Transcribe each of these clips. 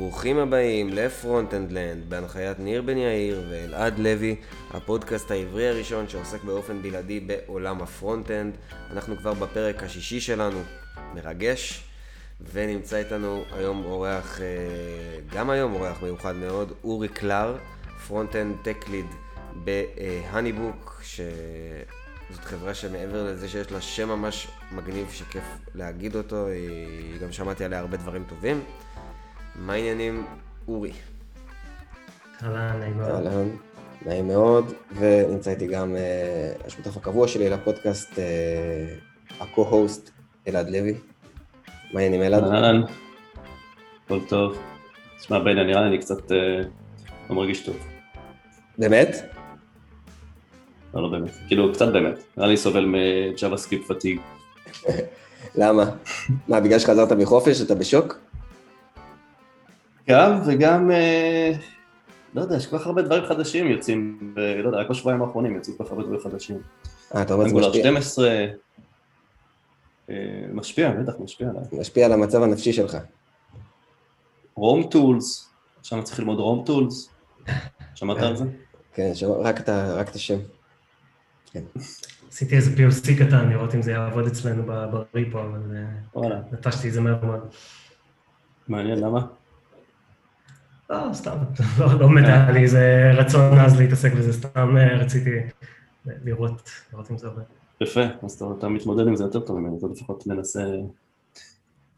ברוכים הבאים ל Front-End-Land בהנחיית ניר בן יאיר ואלעד לוי, הפודקאסט העברי הראשון שעוסק באופן בלעדי בעולם ה front-end. אנחנו כבר בפרק השישי שלנו, מרגש, ונמצא איתנו היום אורח, אה, גם היום אורח מיוחד מאוד, אורי קלר, front-end tech lead ב HoneyBook, שזאת חברה שמעבר לזה שיש לה שם ממש מגניב שכיף להגיד אותו, היא גם שמעתי עליה הרבה דברים טובים. מה העניינים, אורי? אהלן, נעים מאוד. אהלן, נעים מאוד, ונמצא איתי גם uh, השותף הקבוע שלי לפודקאסט, uh, ה-co-host אלעד לוי. מה העניינים אלעד? אהלן, הכל טוב. תשמע, בני, נראה לי אני קצת uh, לא מרגיש טוב. באמת? לא, לא באמת. כאילו, קצת באמת. נראה לי סובל מ JavaScript fatigue. למה? מה, בגלל שחזרת מחופש אתה בשוק? גם, וגם, אה, לא יודע, יש כל כך הרבה דברים חדשים יוצאים, לא יודע, רק בשבועיים האחרונים יוצאים כל כך הרבה דברים חדשים. אה, אתה אומר שזה Angular משפיע, 12, אה, משפיע, בטח, משפיע עליי. משפיע על המצב הנפשי שלך. Rome tools, עכשיו אני צריך ללמוד Rome tools. שמעת על זה? כן, שמע, רק, את ה- רק את השם. עשיתי איזה POC קטן, לראות אם זה יעבוד אצלנו בריפו, אבל אה, נטשתי את זה מהר מאוד. מעניין, למה? לא, סתם, לא לא היה לי איזה רצון אז להתעסק בזה, סתם אה, רציתי לראות, לראות אם זה עובד. יפה, אז אתה- אתה מתמודד עם זה יותר טוב ממני, אתה לפחות מנסה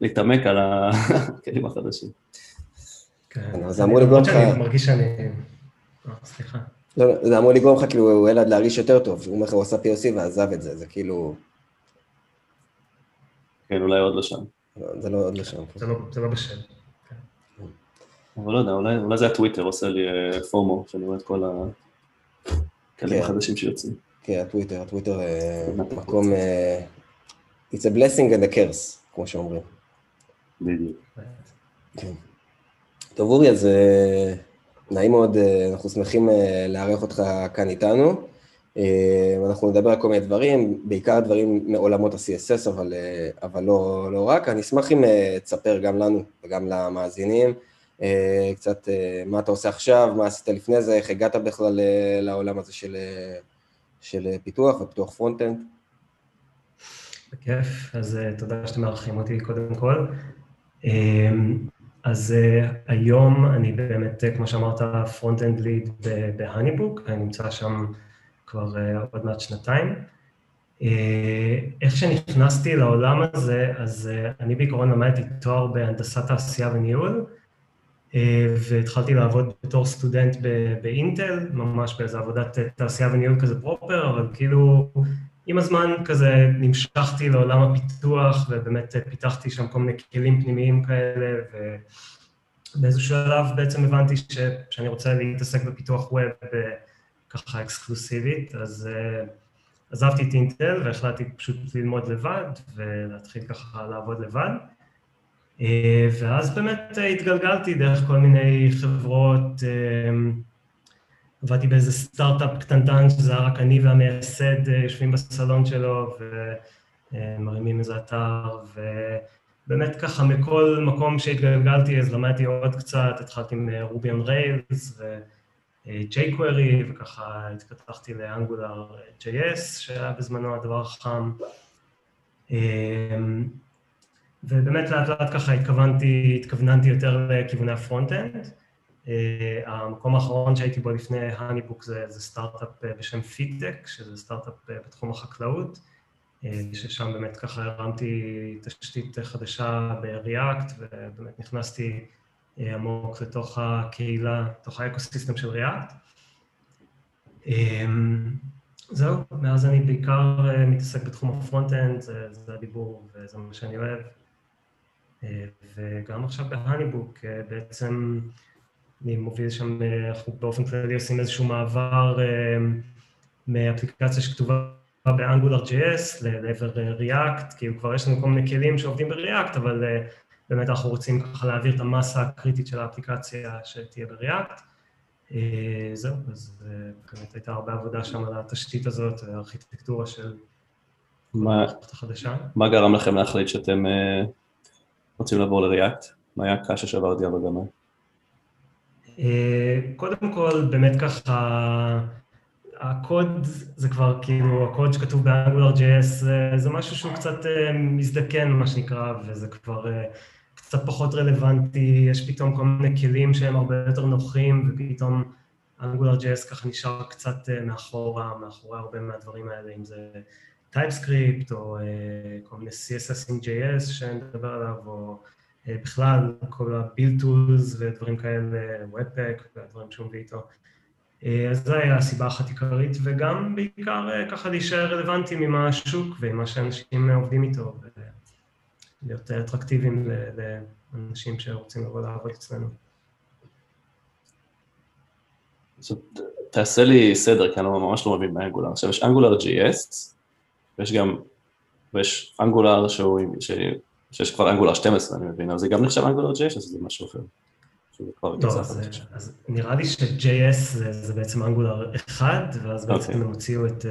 להתעמק על הכלים החדשים. כן. אז אמור לגרום לך- מרגיש שאני... אה, סליחה. לא, לא, זה אמור לגרום לך כאילו אלעד להרגיש יותר טוב, הוא אומר לך הוא עשה POC ועזב את זה, זה כאילו, כן, אולי עוד לא שם. זה לא עוד לא שם. זה לא- זה לא בשל. אבל לא יודע, אולי, אולי זה הטוויטר עושה לי אה, פומו, שאני רואה את כל הכלים כן. החדשים שיוצאים. כן, הטוויטר, הטוויטר אה, מקום, אה, it's a blessing and a curse, כמו שאומרים. בדיוק. כן. טוב אורי, אז נעים מאוד, אנחנו שמחים לארח אותך כאן איתנו. אנחנו נדבר על כל מיני דברים, בעיקר דברים מעולמות ה-CSS, אבל, אבל לא, לא רק. אני אשמח אם תספר גם לנו וגם למאזינים קצת אה, מה אתה עושה עכשיו, מה עשית לפני זה, איך הגעת בכלל אה, לעולם הזה של, אה, של אה, פיתוח ופיתוח front-end. בכיף, אז אה, תודה שאתם מארחים אותי קודם כל. אה, אז אה, היום אני באמת, אה, כמו שאמרת, front-end lead ב HoneyBook, אני נמצא שם כבר אה, עוד מעט שנתיים. אה, איך שנכנסתי לעולם הזה, אז אה, אני בעיקרון למדתי תואר בהנדסת תעשייה וניהול, אה, והתחלתי לעבוד בתור סטודנט באינטל, ממש באיזו עבודת אה, תעשייה וניהול כזה proper, אבל כאילו עם הזמן כזה נמשכתי לעולם הפיתוח, ובאמת אה, פיתחתי שם כל מיני כלים פנימיים כאלה, ובאיזשהו שלב בעצם הבנתי ש, שאני רוצה להתעסק בפיתוח ווב אה, ככה אקסקלוסיבית, אז אה, עזבתי את אינטל והחלטתי פשוט ללמוד לבד, ולהתחיל ככה לעבוד לבד. אה, ואז באמת אה, התגלגלתי דרך כל מיני חברות, אה, עבדתי באיזה סטארט-אפ קטנטן, שזה היה רק אני והמייסד יושבים בסלון שלו ומרימים איזה אתר, ובאמת ככה מכל מקום שהתגלגלתי אז למדתי עוד קצת, התחלתי עם Ruby on Rails ו-jQuery, וככה התפתחתי ל AngularJS, שהיה בזמנו הדבר החם. אה, ובאמת לאט לאט ככה התכוונתי, התכווננתי יותר לכיווני ה front-end. אה, המקום האחרון שהייתי בו לפני HoneyBook זה, זה סטארט-אפ אה, בשם Phytech, שזה סטארט-אפ אה, בתחום החקלאות, ששם באמת ככה הרמתי תשתית חדשה ב-React, ובאמת נכנסתי עמוק לתוך הקהילה, לתוך ה ecosystem של. אמ, זהו, מאז אני בעיקר מתעסק בתחום ה front-end, זה, זה הדיבור וזה מה שאני אוהב. Uh, וגם עכשיו בהניבוק, uh, בעצם אני מוביל שם, אה, אנחנו באופן כללי עושים איזשהו מעבר אה, מאפליקציה שכתובה באנגולר JS לעבר אה, React, כאילו כבר יש לנו כל מיני כלים שעובדים ב-React, אבל אה, באמת אנחנו רוצים ככה להעביר את המסה הקריטית של האפליקציה שתהיה ב-React. אה, זהו, אז אה, באמת הייתה הרבה עבודה שם על התשתית הזאת, הארכיטקטורה של מה. מה גרם לכם להחליט שאתם אה, רוצים לעבור לריאקט? מה היה הקש שעברתי על הגמל? קודם כל, באמת ככה, הקוד זה כבר כאילו, הקוד שכתוב באנגולר JS זה, זה משהו שהוא קצת מזדקן, מה שנקרא, וזה כבר קצת פחות רלוונטי, יש פתאום כל מיני כלים שהם הרבה יותר נוחים, ופתאום אנגולר JS ככה נשאר קצת מאחורה, מאחורי הרבה מהדברים האלה, אם זה TypeScript, או כל מיני CSS עם JS שנדבר עליו, או בכלל כל ה-build tools ודברים כאלה, Webpack והדברים שהוא מביא איתו. אז זו הייתה הסיבה אחת עיקרית, וגם בעיקר ככה להישאר רלוונטיים עם השוק ועם מה שאנשים עובדים איתו, ולהיות אטרקטיביים לאנשים שרוצים לבוא לעבוד אצלנו. תעשה לי סדר, כי אני ממש לא מבין באנגולר. עכשיו יש אנגולר JS, ויש גם, ויש אנגולר שהוא, שיש כבר אנגולר 12, אני מבין, אבל זה גם נחשב אנגולר JS, או זה משהו אחר? לא, אז, אז נראה לי ש-JS זה, זה בעצם אנגולר 1, ואז בעצם okay. אוקיי. הם הוציאו את...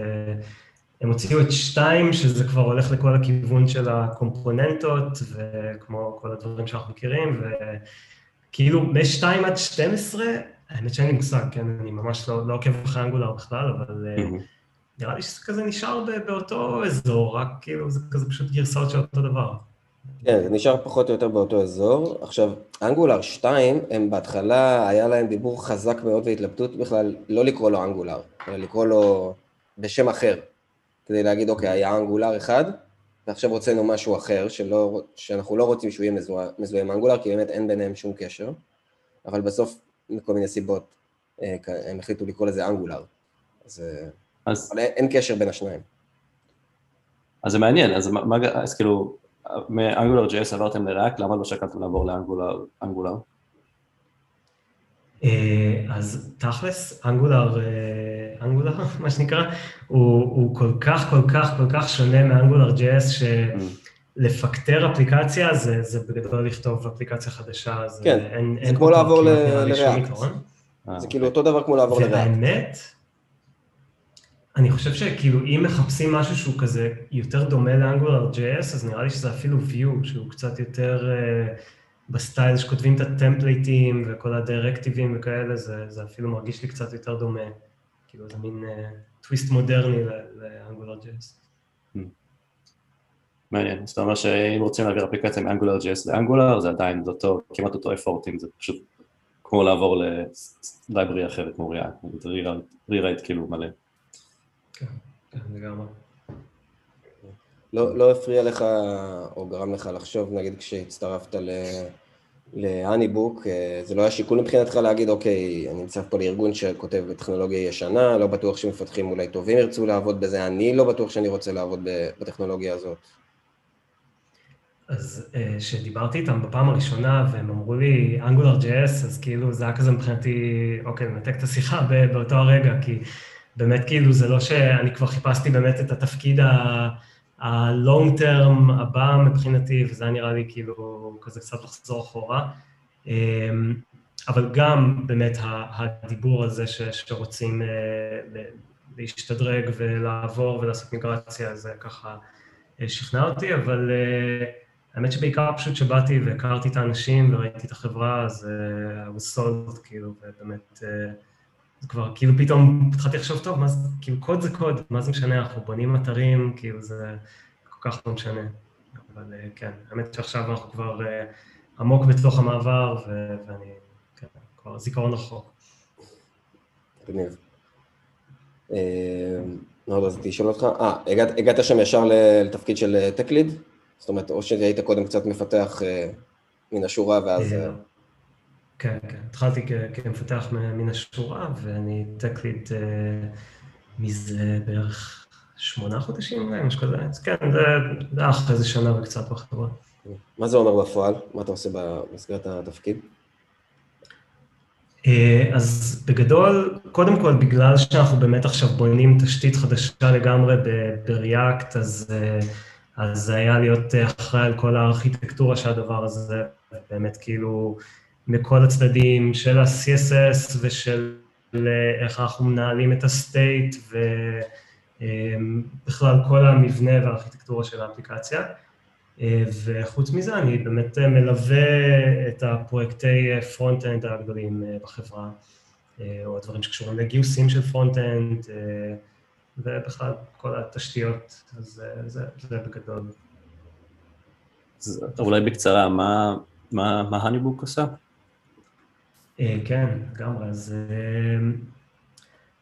הם הוציאו את 2, שזה כבר הולך לכל הכיוון של הקומפוננטות, וכמו כל הדברים שאנחנו מכירים, וכאילו מ-2 עד 12, האמת שאין לי מושג, כן, אני ממש לא, לא עוקב אחרי אנגולר בכלל, אבל mm-hmm. נראה לי שזה כזה נשאר באותו אזור, רק כאילו זה כזה פשוט גרסאות של אותו דבר. כן, זה נשאר פחות או יותר באותו אזור. עכשיו, אנגולר 2, הם בהתחלה, היה להם דיבור חזק מאוד והתלבטות בכלל לא לקרוא לו אנגולר, אלא לקרוא לו בשם אחר, כדי להגיד, אוקיי, היה אנגולר אחד, ועכשיו הוצאנו משהו אחר, שלא, שאנחנו לא רוצים שהוא יהיה מזוהה, מזוהה עם אנגולר, כי באמת אין ביניהם שום קשר, אבל בסוף, מכל מיני סיבות, אה, הם החליטו לקרוא לזה אנגולר. אז, אה, אז... אבל אין קשר בין השניים. אז זה מעניין, אז, מה, אז כאילו, מאנגולר JS עברתם לריאקט, למה לא שקלתם לעבור לאנגולר? אה, אז תכלס, אנגולר, אה, אנגולר, מה שנקרא, הוא, הוא כל כך, כל כך, כל כך שונה מאנגולר JS, שלפקטר אפליקציה זה, זה בגדול לכתוב אפליקציה חדשה, זה כן, אין, זה אין כמו לעבור לריאקט. זה כאילו אותו דבר כמו לעבור ל React. והאמת, אני חושב שכאילו אם מחפשים משהו שהוא כזה יותר דומה ל AngularJS, אז נראה לי שזה אפילו Vue, שהוא קצת יותר אה, בסטייל שכותבים את הטמפלייטים וכל הדירקטיבים וכאלה, זה, זה אפילו מרגיש לי קצת יותר דומה. כאילו זה מין אה, טוויסט מודרני ל Angular. המ. מעניין, זאת אומרת שאם רוצים להעביר אפליקציה מ AngularJS ל Angular, זה עדיין אותו, כמעט אותו effort, זה פשוט כמו לעבור ללייברי אחרת כמו רירייט כאילו מלא. כן, כן, לגמרי. לא, לא הפריע לך או גרם לך לחשוב, נגיד כשהצטרפת להניבוק, אה, זה לא היה שיקול מבחינתך להגיד, אוקיי, אני נמצא פה לארגון שכותב בטכנולוגיה ישנה, לא בטוח שמפתחים אולי טובים ירצו לעבוד בזה, אני לא בטוח שאני רוצה לעבוד בטכנולוגיה הזאת. אז כשדיברתי אה, איתם בפעם הראשונה והם אמרו לי אנגולר JS, אז כאילו זה היה כזה מבחינתי, אוקיי, לנתק את השיחה באותו הרגע, כי באמת כאילו זה לא שאני כבר חיפשתי באמת את התפקיד ה-long term הבא מבחינתי, וזה היה נראה לי כאילו כזה קצת לחזור אחורה. אמ, אבל גם באמת הדיבור על זה שרוצים אה, להשתדרג ולעבור ולעשות מיגרציה, זה ככה אה, שכנע אותי, אבל אה, האמת שבעיקר פשוט שבאתי והכרתי את האנשים וראיתי את החברה, אז I was sold, כאילו, ובאמת... זה כבר, כאילו פתאום התחלתי לחשוב, טוב, מה זה, כאילו קוד זה קוד, מה זה משנה, אנחנו בונים אתרים, כאילו זה כל כך לא משנה. אבל אה, כן, האמת שעכשיו אנחנו כבר אה, עמוק בתוך המעבר, ואני, כן, כבר זיכרון רחוק. מגניב. מאוד רציתי לשאול אותך, אה, הגעת שם ישר לתפקיד של tech lead? זאת אומרת, או שהיית קודם קצת מפתח מן השורה ואז... כן, כן. התחלתי כמפתח מן השורה, ואני lead אה, מזה בערך שמונה חודשים אולי, משהו כזה. אז כן, זה אחרי איזה שנה וקצת בחברה. מה זה אומר בפועל? מה אתה עושה במסגרת התפקיד? אה, אז בגדול, קודם כל, בגלל שאנחנו באמת עכשיו בונים תשתית חדשה לגמרי ב-React, אז, אה, אז זה היה להיות אחראי על כל הארכיטקטורה של הדבר הזה, באמת כאילו מכל הצדדים של ה-CSS ושל איך אנחנו מנהלים את ה-state ובכלל כל המבנה והארכיטקטורה של האפליקציה. וחוץ מזה אני באמת מלווה את הפרויקטי front-end הגדולים בחברה, או הדברים שקשורים לגיוסים של front-end, ובכלל כל התשתיות, אז זה, זה בגדול. אז אולי בקצרה, מה, מה, מה HoneyBook עושה? אה, כן, לגמרי. אז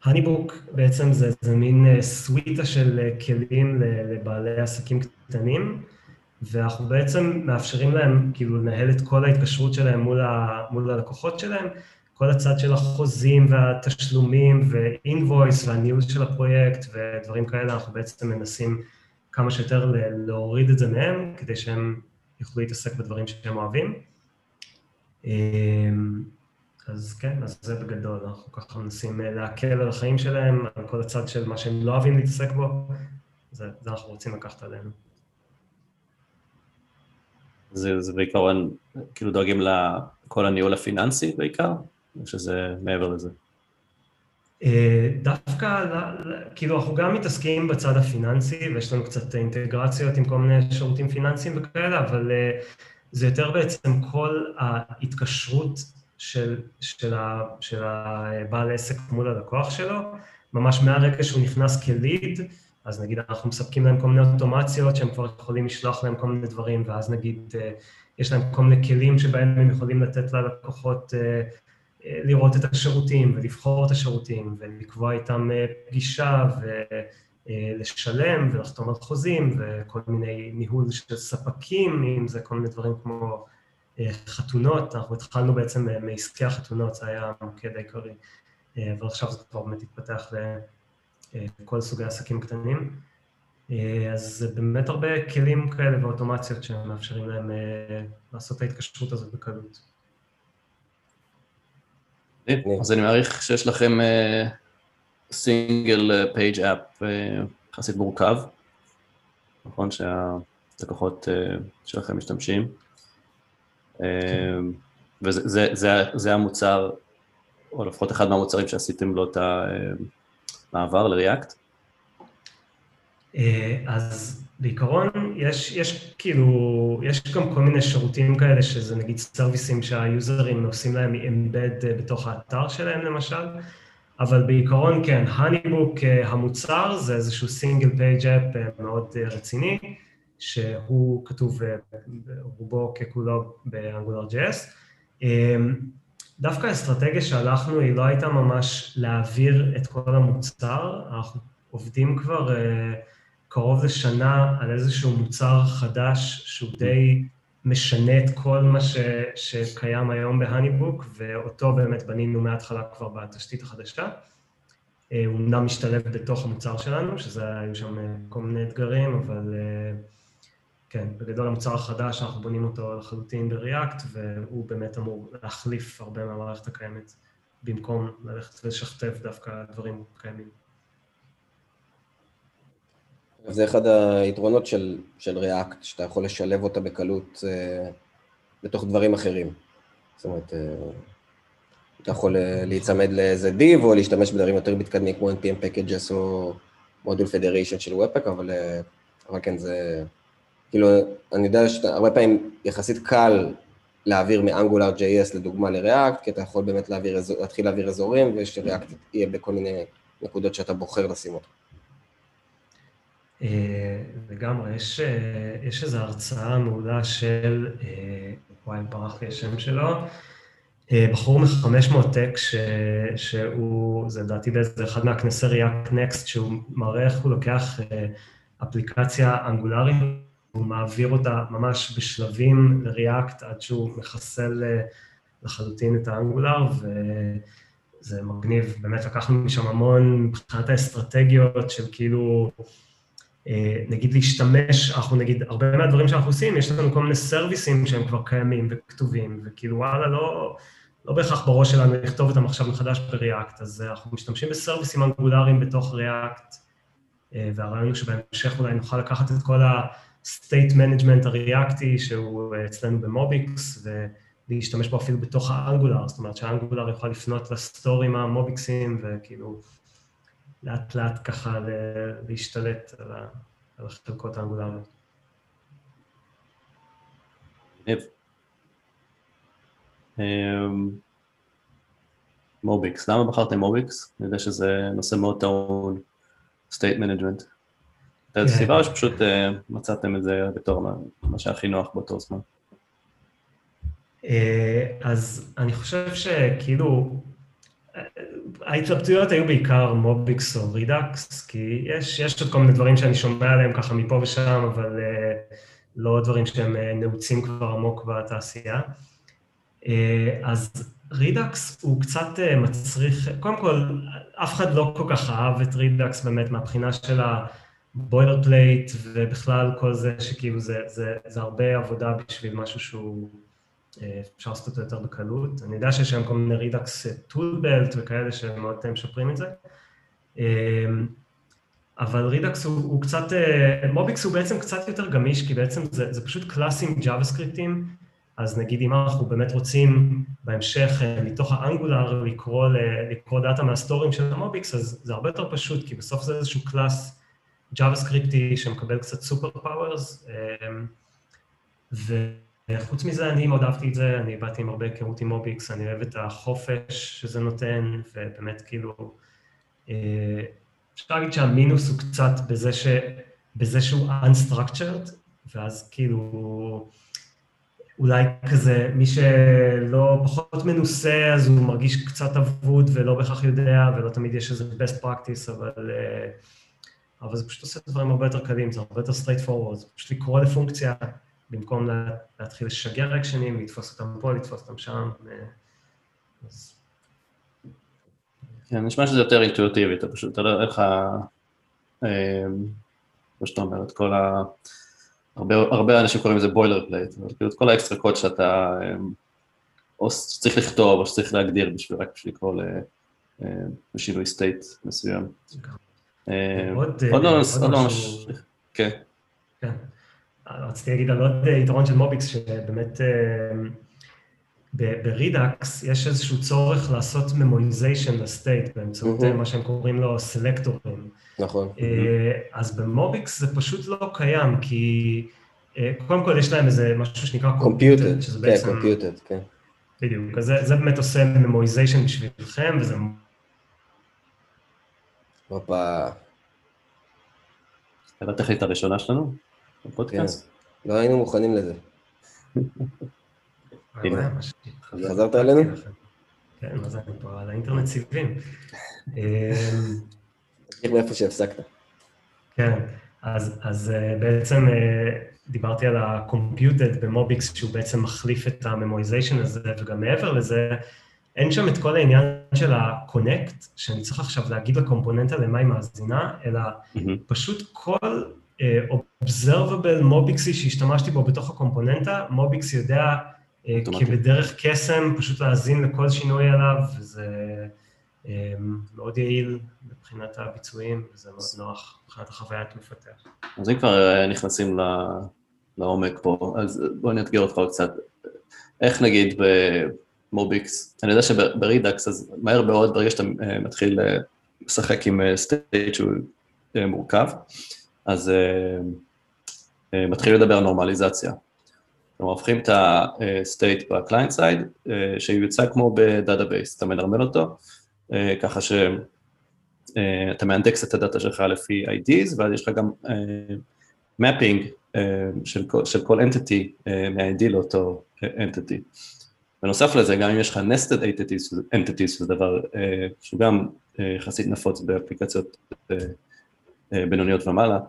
HoneyBook בעצם זה, זה מין אה, סוויטה של אה, כלים לבעלי עסקים קטנים, ואנחנו בעצם מאפשרים להם כאילו לנהל את כל ההתקשרות שלהם מול, ה, מול הלקוחות שלהם, כל הצד של החוזים והתשלומים ואינבויס והניהול של הפרויקט ודברים כאלה, אנחנו בעצם מנסים כמה שיותר להוריד את זה מהם, כדי שהם יוכלו להתעסק בדברים שהם אוהבים. אז כן, אז זה בגדול, אנחנו ככה מנסים אה, להקל על החיים שלהם, על כל הצד של מה שהם לא אוהבים להתעסק בו, זה, זה אנחנו רוצים לקחת עלינו. זה, זה בעיקרון, כאילו דואגים לכל הניהול הפיננסי בעיקר, או שזה מעבר לזה? אה, דווקא, כאילו אנחנו גם מתעסקים בצד הפיננסי ויש לנו קצת אינטגרציות עם כל מיני שירותים פיננסיים וכאלה, אבל אה, זה יותר בעצם כל ההתקשרות של, של, ה, של הבעל עסק מול הלקוח שלו, ממש מהרגע שהוא נכנס כליד, אז נגיד אנחנו מספקים להם כל מיני אוטומציות שהם כבר יכולים לשלוח להם כל מיני דברים, ואז נגיד אה, יש להם כל מיני כלים שבהם הם יכולים לתת ללקוחות לראות את השירותים ולבחור את השירותים ולקבוע איתם אה, פגישה ולשלם ולחתום על חוזים וכל מיני ניהול של ספקים, אם זה כל מיני דברים כמו אה, חתונות, אנחנו התחלנו בעצם אה, מעסקי החתונות, זה היה המוקד העיקרי, אבל עכשיו זה כבר באמת התפתח לכל סוגי עסקים קטנים. אז זה באמת הרבה כלים כאלה ואוטומציות שמאפשרים להם לעשות את ההתקשרות הזאת בקלות. אז אני מעריך שיש לכם סינגל פייג' אפ יחסית מורכב, נכון שהלקוחות שלכם משתמשים, וזה זה, זה, זה המוצר, או לפחות אחד מהמוצרים שעשיתם לו את המעבר ל React? אז בעיקרון יש, יש כאילו, יש גם כל מיני שירותים כאלה שזה נגיד סרוויסים שהיוזרים עושים להם embed בתוך האתר שלהם למשל, אבל בעיקרון כן, HoneyBook המוצר זה איזשהו single page app מאוד רציני, שהוא כתוב רובו ככולו באנגולר ג'ס. דווקא האסטרטגיה שהלכנו היא לא הייתה ממש להעביר את כל המוצר, אנחנו עובדים כבר קרוב לשנה על איזשהו מוצר חדש שהוא די משנה את כל מה ש, שקיים היום בהניבוק, ואותו באמת בנינו מההתחלה כבר בתשתית החדשה. אה, הוא אמנם משתלב בתוך המוצר שלנו, שזה היו שם אה, כל מיני אתגרים, אבל אה, כן, בגדול המוצר החדש, אנחנו בונים אותו לחלוטין בריאקט, והוא באמת אמור להחליף הרבה מהמערכת הקיימת, במקום ללכת ולשכתב דווקא דברים קיימים. זה אחד היתרונות של, של React, שאתה יכול לשלב אותה בקלות uh, בתוך דברים אחרים. זאת אומרת, uh, אתה יכול uh, להיצמד לאיזה div או להשתמש בדברים יותר מתקדמים כמו NPM packages או מודול פדריישן של Webpack, אבל, uh, אבל כן, זה... כאילו, אני יודע שהרבה פעמים יחסית קל להעביר מ-Angular.js לדוגמה ל-React, כי אתה יכול באמת להעביר, להתחיל להעביר אזורים, ושריאקט יהיה בכל מיני נקודות שאתה בוחר לשים אותו. אה, לגמרי, יש, אה, יש איזו הרצאה מעולה של, אה, וואי, ברח לי השם שלו, בחור מ-500 טק, שהוא, זה לדעתי באיזה אחד מהכנסי React Next, שהוא מראה איך הוא לוקח אפליקציה אנגולרית, הוא מעביר אותה ממש בשלבים ל-React עד שהוא מחסל לחלוטין את האנגולר, וזה מגניב, באמת לקחנו משם המון מבחינת האסטרטגיות של כאילו, אה, נגיד להשתמש, אנחנו נגיד, הרבה מהדברים שאנחנו עושים, יש לנו כל מיני סרוויסים שהם כבר קיימים וכתובים, וכאילו וואלה, לא, לא בהכרח בראש שלנו לכתוב אותם עכשיו מחדש בריאקט, אז אנחנו משתמשים בסרוויסים אנגולריים בתוך ריאקט, אה, והרעיון הוא שבהמשך אולי נוכל לקחת את כל ה-state management הריאקטי שהוא אה, אצלנו במוביקס, ולהשתמש בו אפילו בתוך האנגולר, זאת אומרת שהאנגולר יוכל לפנות לסטורים המוביקסים, וכאילו לאט לאט ככה להשתלט על החלקות האנגולריות. אמ, מוביקס, למה בחרתם מוביקס? אני יודע שזה נושא מאוד טעון, state management. הייתה איזו סיבה או שפשוט אה, מצאתם את זה בתור מה שהכי נוח באותו זמן? אה, אז אני חושב שכאילו, ההתלבטויות היו בעיקר מוביקס או רידאקס, כי יש, יש עוד כל מיני דברים שאני שומע עליהם ככה מפה ושם, אבל לא דברים שהם נעוצים כבר עמוק בתעשייה. אז Redux הוא קצת מצריך, קודם כל, אף אחד לא כל כך אהב את Redux באמת מהבחינה של ה boilerplate ובכלל כל זה שכאילו זה, זה, זה הרבה עבודה בשביל משהו שהוא אפשר לעשות אותו יותר בקלות. אני יודע שיש שם כל מיני Redux Toolkit וכאלה שמאוד משפרים את זה. אמ, אבל Redux הוא, הוא קצת, MobX הוא בעצם קצת יותר גמיש, כי בעצם זה, זה פשוט קלאסים JavaScript ים, אז נגיד אם אנחנו באמת רוצים בהמשך אה, מתוך ה Angular לקרוא, לקרוא דאטה מהסטורים של ה MobX, אז זה הרבה יותר פשוט, כי בסוף זה איזשהו class JavaScript י שמקבל קצת super powers, אמ, חוץ מזה, אני מאוד אהבתי את זה, אני באתי עם הרבה היכרות עם MobX, אני אוהב את החופש שזה נותן, ובאמת כאילו, אה, אפשר להגיד שהמינוס הוא קצת בזה, ש, בזה שהוא unstructured, ואז כאילו, אולי כזה, מי שלא פחות מנוסה, אז הוא מרגיש קצת אבוד ולא בהכרח יודע, ולא תמיד יש איזה best practice, אבל, אה, אבל זה פשוט עושה דברים הרבה יותר קלים, זה הרבה יותר straight forward, זה פשוט לקרוא לפונקציה. במקום להתחיל לשגר אקשנים, לתפוס אותם פה, לתפוס אותם שם. אז... כן, נשמע שזה יותר אינטואיטיבי, אתה פשוט, אתה לא, איך ה... כמו אמ, שאתה אומר, את כל ה... הרבה, הרבה אנשים קוראים לזה boilerplate, אבל כאילו את כל האקסטרה קוד שאתה, אמ, או שצריך לכתוב, או שצריך להגדיר בשביל, רק בשביל לקרוא לשינוי state מסוים. אמ, עוד לא, עוד לא, כן. כן. רציתי להגיד על עוד יתרון של MobX, שבאמת אה, ב Redux יש איזשהו צורך לעשות memoization ל state באמצעות מה שהם קוראים לו סלקטורים. נכון. אה, אז ב MobX זה פשוט לא קיים, כי אה, קודם כל יש להם איזה משהו שנקרא computed, שזה בעצם... כן, computed, כן. בדיוק, אז זה, זה באמת עושה memoization בשבילכם, וזה... הופה. זה הטכנית הראשונה שלנו? בפודקאסט? כן, לא היינו מוכנים לזה. חזרת אלינו? כן, מה זה, אני פה על האינטרנט סיבים. תמשיך מאיפה שהפסקת. כן, אז אה, בעצם אה, דיברתי על ה-computed ב MobX, שהוא בעצם מחליף את ה memoization הזה, וגם מעבר לזה, אין שם את כל העניין של ה-connect, שאני צריך עכשיו להגיד לקומפוננטה למה היא מאזינה, אלא פשוט כל observable מוביקסי שהשתמשתי בו בתוך הקומפוננטה, מוביקס יודע אה, כבדרך קסם פשוט להאזין לכל שינוי עליו, וזה אה, מאוד יעיל מבחינת הביצועים, וזה מאוד נוח מבחינת החוויית מפתח. אז אם כבר נכנסים לעומק פה, אז בוא נאתגר אותך עוד קצת. איך נגיד במוביקס, אני יודע שברידאקס, אז מהר מאוד, ברגע שאתה מתחיל לשחק עם state שהוא מורכב, אז מתחילים לדבר על נורמליזציה. כלומר, הופכים את ב-client side, אה, שיוצג כמו ב database, אתה מנרמל אותו, ככה שאתה מאנדקס את הדאטה שלך לפי IDs, ואז יש לך גם אה, של, כל אה, מה-ID לאותו entity. בנוסף לזה, גם אם יש לך nested entities, entities זה דבר uh, שהוא גם יחסית uh, נפוץ באפליקציות uh, בינוניות ומעלה,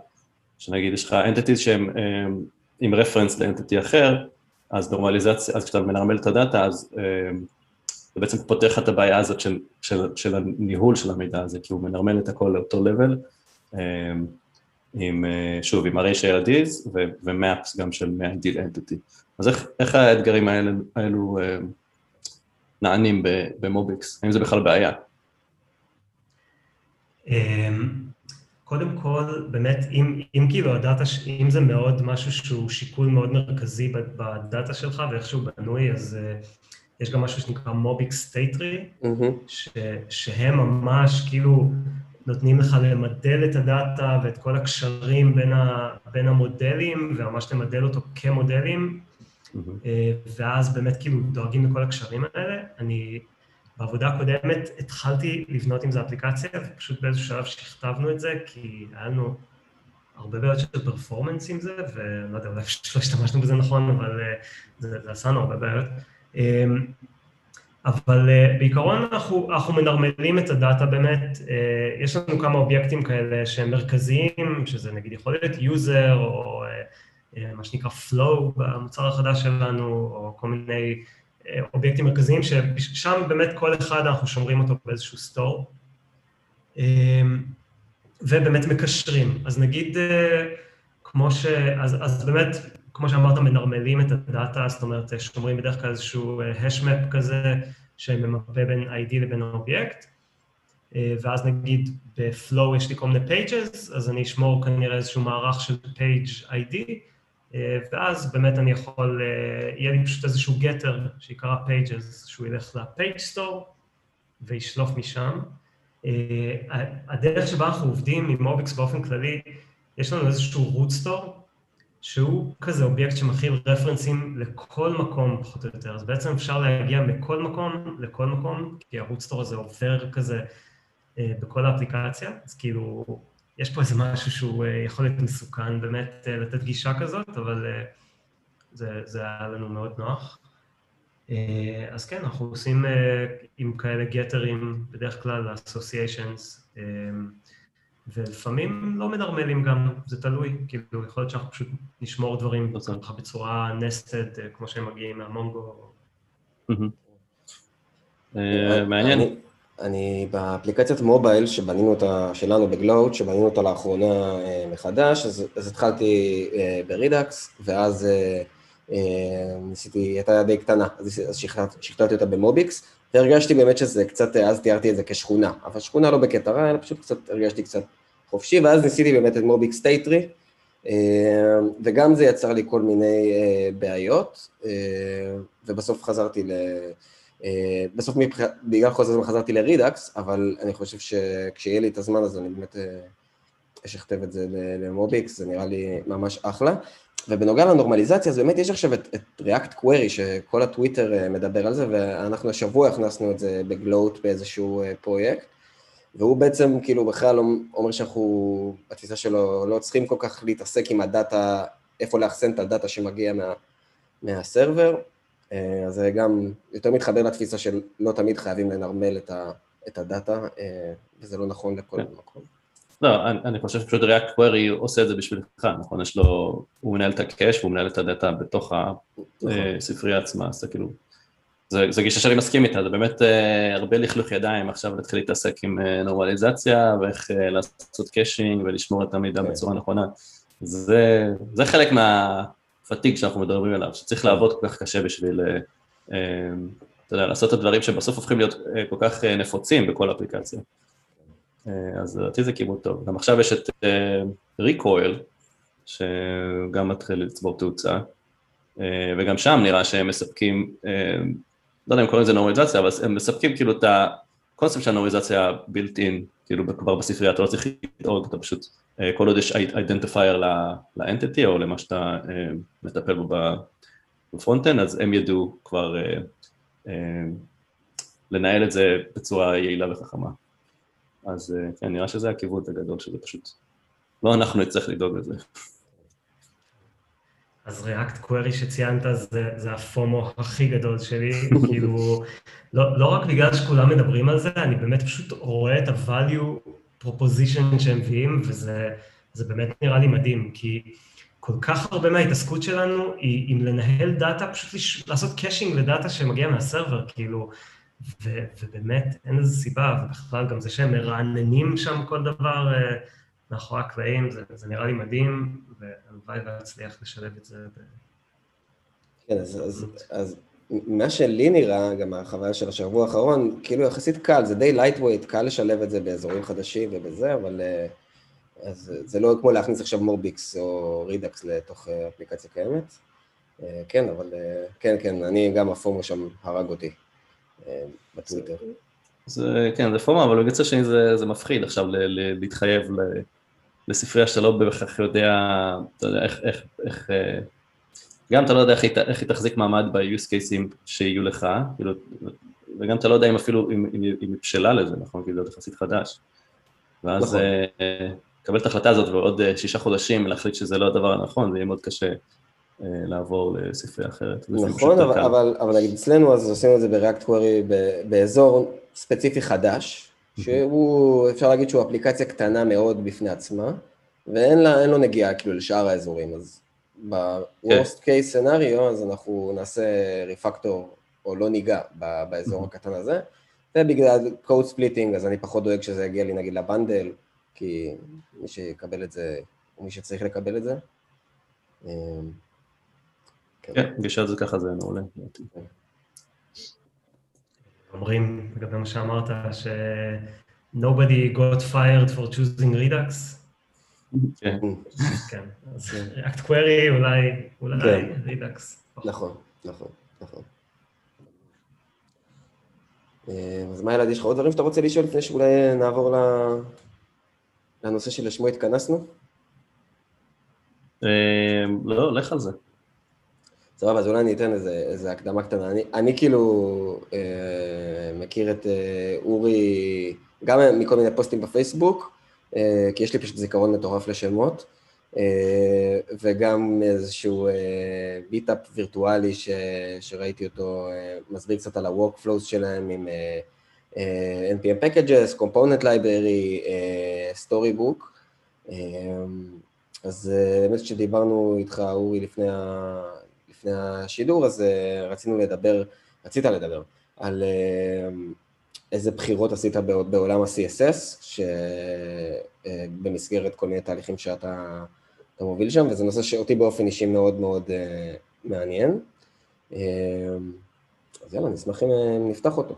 שנגיד יש לך entities שהם עם רפרנס לאנטיטי אחר, אז נורמליזציה, אז כשאתה מנרמל את הדאטה, אז זה בעצם פותח לך את הבעיה הזאת של, של, של הניהול של המידע הזה, כי הוא מנרמל את הכל לאותו level, עם, שוב, עם array של IDs ומאפס גם של מ-ID ל-entity. אז איך, איך האתגרים האלו, האלו נענים ב-MobX? האם זה בכלל בעיה? קודם כל, באמת, אם, אם כאילו ה-data, אם זה מאוד משהו שהוא שיקול מאוד מרכזי ב-data שלך ואיך שהוא בנוי, אז uh, יש גם משהו שנקרא MobX-State-Tree, mm-hmm. שהם ממש כאילו נותנים לך למדל את הדאטה ואת כל הקשרים בין, ה, בין המודלים, וממש למדל אותו כמודלים, ואז באמת כאילו דואגים לכל הקשרים האלה. אני בעבודה הקודמת התחלתי לבנות עם זה אפליקציה, ופשוט באיזשהו שלב שכתבנו את זה, כי היה לנו הרבה בעיות של פרפורמנס עם זה, ולא יודע, אולי פשוט לא השתמשנו בזה נכון, אבל זה, זה עשה לנו הרבה בעיות. אבל uh, בעיקרון אנחנו, אנחנו מנרמלים את הדאטה באמת, יש לנו כמה אובייקטים כאלה שהם מרכזיים, שזה נגיד יכול להיות user או מה שנקרא flow במוצר החדש שלנו, או כל מיני uh, אובייקטים מרכזיים, ששם באמת כל אחד אנחנו שומרים אותו באיזשהו store, uh, ובאמת מקשרים. אז נגיד, uh, כמו ש... אז, אז באמת, כמו שאמרת, מנרמלים את ה-data, זאת אומרת, שומרים בדרך כלל איזשהו hash map כזה, שממפה בין ID לבין האובייקט, ואז נגיד ב-flow יש לי כל מיני pages, אז אני אשמור כנראה איזשהו מערך של page ID, ואז באמת אני יכול, יהיה לי פשוט איזשהו getter שיקרא pages, שהוא ילך ל-page store וישלוף משם. הדרך שבה אנחנו עובדים עם MobX באופן כללי, יש לנו איזשהו root store, שהוא כזה אובייקט שמכיל רפרנסים לכל מקום פחות או יותר, אז בעצם אפשר להגיע מכל מקום לכל מקום, כי הערוץ סטור הזה עובר כזה אה, בכל האפליקציה, אז כאילו יש פה איזה משהו שהוא אה, יכול להיות מסוכן באמת אה, לתת גישה כזאת, אבל אה, זה, זה היה לנו מאוד נוח. אז כן, אנחנו עושים עם כאלה גטרים, בדרך כלל associations, אה, ולפעמים לא מנרמלים גם, זה תלוי, כאילו יכול להיות שאנחנו פשוט נשמור דברים ככה בצורה נסטד, אה, כמו שהם מגיעים מהמונגו. מעניין. אני באפליקציית מובייל שבנינו אותה, שלנו בגלוט, שבנינו אותה לאחרונה אה, מחדש, אז, אז התחלתי ברידאקס, ואז ניסיתי, הייתה די קטנה, אז, אז שכתבתי אותה במוביקס, והרגשתי באמת שזה קצת, אז תיארתי את זה כשכונה, אבל שכונה לא בקטע רע, אלא פשוט קצת, הרגשתי קצת חופשי, ואז ניסיתי באמת את MobX-State-Tree, אה, וגם זה יצר לי כל מיני אה, בעיות, אה, ובסוף חזרתי ל... בסוף מבח... בגלל חוסר הזמן חזרתי ל-Redux, אבל אני חושב שכשיהיה לי את הזמן אז אני באמת אשכתב את זה ל-MobX, זה נראה לי ממש אחלה. ובנוגע לנורמליזציה, אז באמת יש עכשיו את, את React Query, שכל הטוויטר מדבר על זה, ואנחנו השבוע הכנסנו את זה בגלו"ט באיזשהו פרויקט. והוא בעצם כאילו בכלל אומר שאנחנו, התפיסה שלו, לא צריכים כל כך להתעסק עם הדאטה, איפה לאחסן את הדאטה שמגיע מה, מהסרבר, אה, אז זה גם יותר מתחבר לתפיסה של לא תמיד חייבים לנרמל את, ה, את הדאטה, אה, וזה לא נכון לכל כן. מקום. לא, אני, אני חושב שפשוט React Query עושה את זה בשבילך, נכון? יש לו, הוא מנהל את הקאש והוא מנהל את הדאטה בתוך הספרייה נכון. עצמה, אז זה כאילו זו גישה שאני מסכים איתה, זה באמת הרבה לכלוך ידיים עכשיו להתחיל להתעסק עם נורמליזציה ואיך לעשות caching ולשמור את המידע okay. כן. בצורה נכונה. זה, זה חלק מה-fatigue שאנחנו מדברים עליו, שצריך לעבוד כל כך קשה בשביל, uh, uh, אתה יודע, לעשות את הדברים שבסוף הופכים להיות uh, כל כך נפוצים בכל אפליקציה. אז לדעתי זה כיוון טוב. גם עכשיו יש את Recoil, שגם מתחיל לצבור תאוצה, וגם שם נראה שהם מספקים לא יודע אם קוראים לזה נורמליזציה, אבל הם מספקים כאילו את הקונספט של הנורמליזציה built in, כאילו כבר בספרייה, אתה לא צריך לדאוג, אתה פשוט, אה, כל עוד יש identifier ל-entity או למה שאתה אה, מטפל בו ב-front-end, אז הם ידעו כבר אה, לנהל את זה בצורה יעילה וחכמה. אז כן, נראה שזה הכיוון הגדול, שזה פשוט, לא אנחנו נצטרך לדאוג לזה. אז React Query שציינת זה, זה ה-FOMO הכי גדול שלי, כאילו, לא, לא רק בגלל שכולם מדברים על זה, אני באמת פשוט רואה את ה-value proposition שהם מביאים, וזה באמת נראה לי מדהים, כי כל כך הרבה מההתעסקות שלנו היא עם לנהל data, פשוט לש... לעשות caching ל-data שמגיע מה-server, כאילו, ו, ובאמת אין לזה סיבה, ובכלל גם זה שהם מרעננים שם כל דבר, אה, מאחורי הקלעים, זה, זה נראה לי מדהים, והלוואי ואצליח לשלב את זה. ב... כן, אז, אז, אז מה שלי נראה, גם החוויה של השבוע האחרון, כאילו יחסית קל, זה די lightweight, קל לשלב את זה באזורים חדשים ובזה, אבל אה, אז זה לא כמו להכניס עכשיו מורביקס או רידקס לתוך אה, אפליקציה קיימת. אה, כן, אבל כן, כן, אני גם הפומו שם הרג אותי בטוויטר. זה, כן, זה פומו, אבל בגלל שני זה, זה מפחיד עכשיו ל, ל, להתחייב ל... לספרייה שאתה לא בהכרח יודע, אתה יודע, איך, איך, איך, גם אתה לא יודע איך היא, איך היא תחזיק מעמד ב-use cases שיהיו לך, כאילו, וגם אתה לא יודע אם אפילו, אם, אם, אם היא בשלה לזה, נכון? כי זה עוד יחסית חדש. ואז נכון. אה, לקבל את ההחלטה הזאת ועוד אה, שישה חודשים להחליט שזה לא הדבר הנכון, זה יהיה מאוד קשה אה, לעבור לספרייה אחרת. נכון, אבל, אבל, אבל נגיד אצלנו אז עשינו את זה ב-React Query באזור ספציפי חדש, שהוא, אפשר להגיד שהוא אפליקציה קטנה מאוד בפני עצמה, ואין לה, לו נגיעה כאילו לשאר האזורים, אז ב-Worst כן. case scenario, אז אנחנו נעשה ריפקטור, או לא ניגע באזור הקטן הזה, ובגלל code splitting, אז אני פחות דואג שזה יגיע לי נגיד לבנדל, כי מי שיקבל את זה, או מי שצריך לקבל את זה. אמ, כן, גישה זה ככה זה מעולה. כן. אומרים, לגבי מה שאמרת, ש- nobody got fired for choosing Redux. כן. כן, אז React Query אולי, אולי כן. Redux. נכון, נכון, נכון. אה, אז מה ילד, יש לך עוד דברים שאתה רוצה לשאול לפני שאולי נעבור לנושא שלשמו התכנסנו? אה, לא, לך על זה. סבבה, אז אולי אני אתן איזה, איזה הקדמה קטנה. אני, אני כאילו אה, מכיר את אה, אורי גם מכל מיני פוסטים בפייסבוק, אה, כי יש לי פשוט זיכרון מטורף לשמות, אה, וגם איזשהו אה, ביטאפ וירטואלי ש, שראיתי אותו אה, מסביר קצת על ה-workflows שלהם עם אה, אה, npm packages, component library, אה, storybook. אה, אז אה, באמת כשדיברנו איתך, אורי, לפני ה... לפני השידור, אז אה, רצינו לדבר, רצית לדבר, על אה, איזה בחירות עשית בעולם ה-CSS, שבמסגרת אה, כל מיני תהליכים שאתה מוביל שם, וזה נושא שאותי באופן אישי מאוד מאוד מעניין. אז יאללה, נשמח אם נפתח אותו.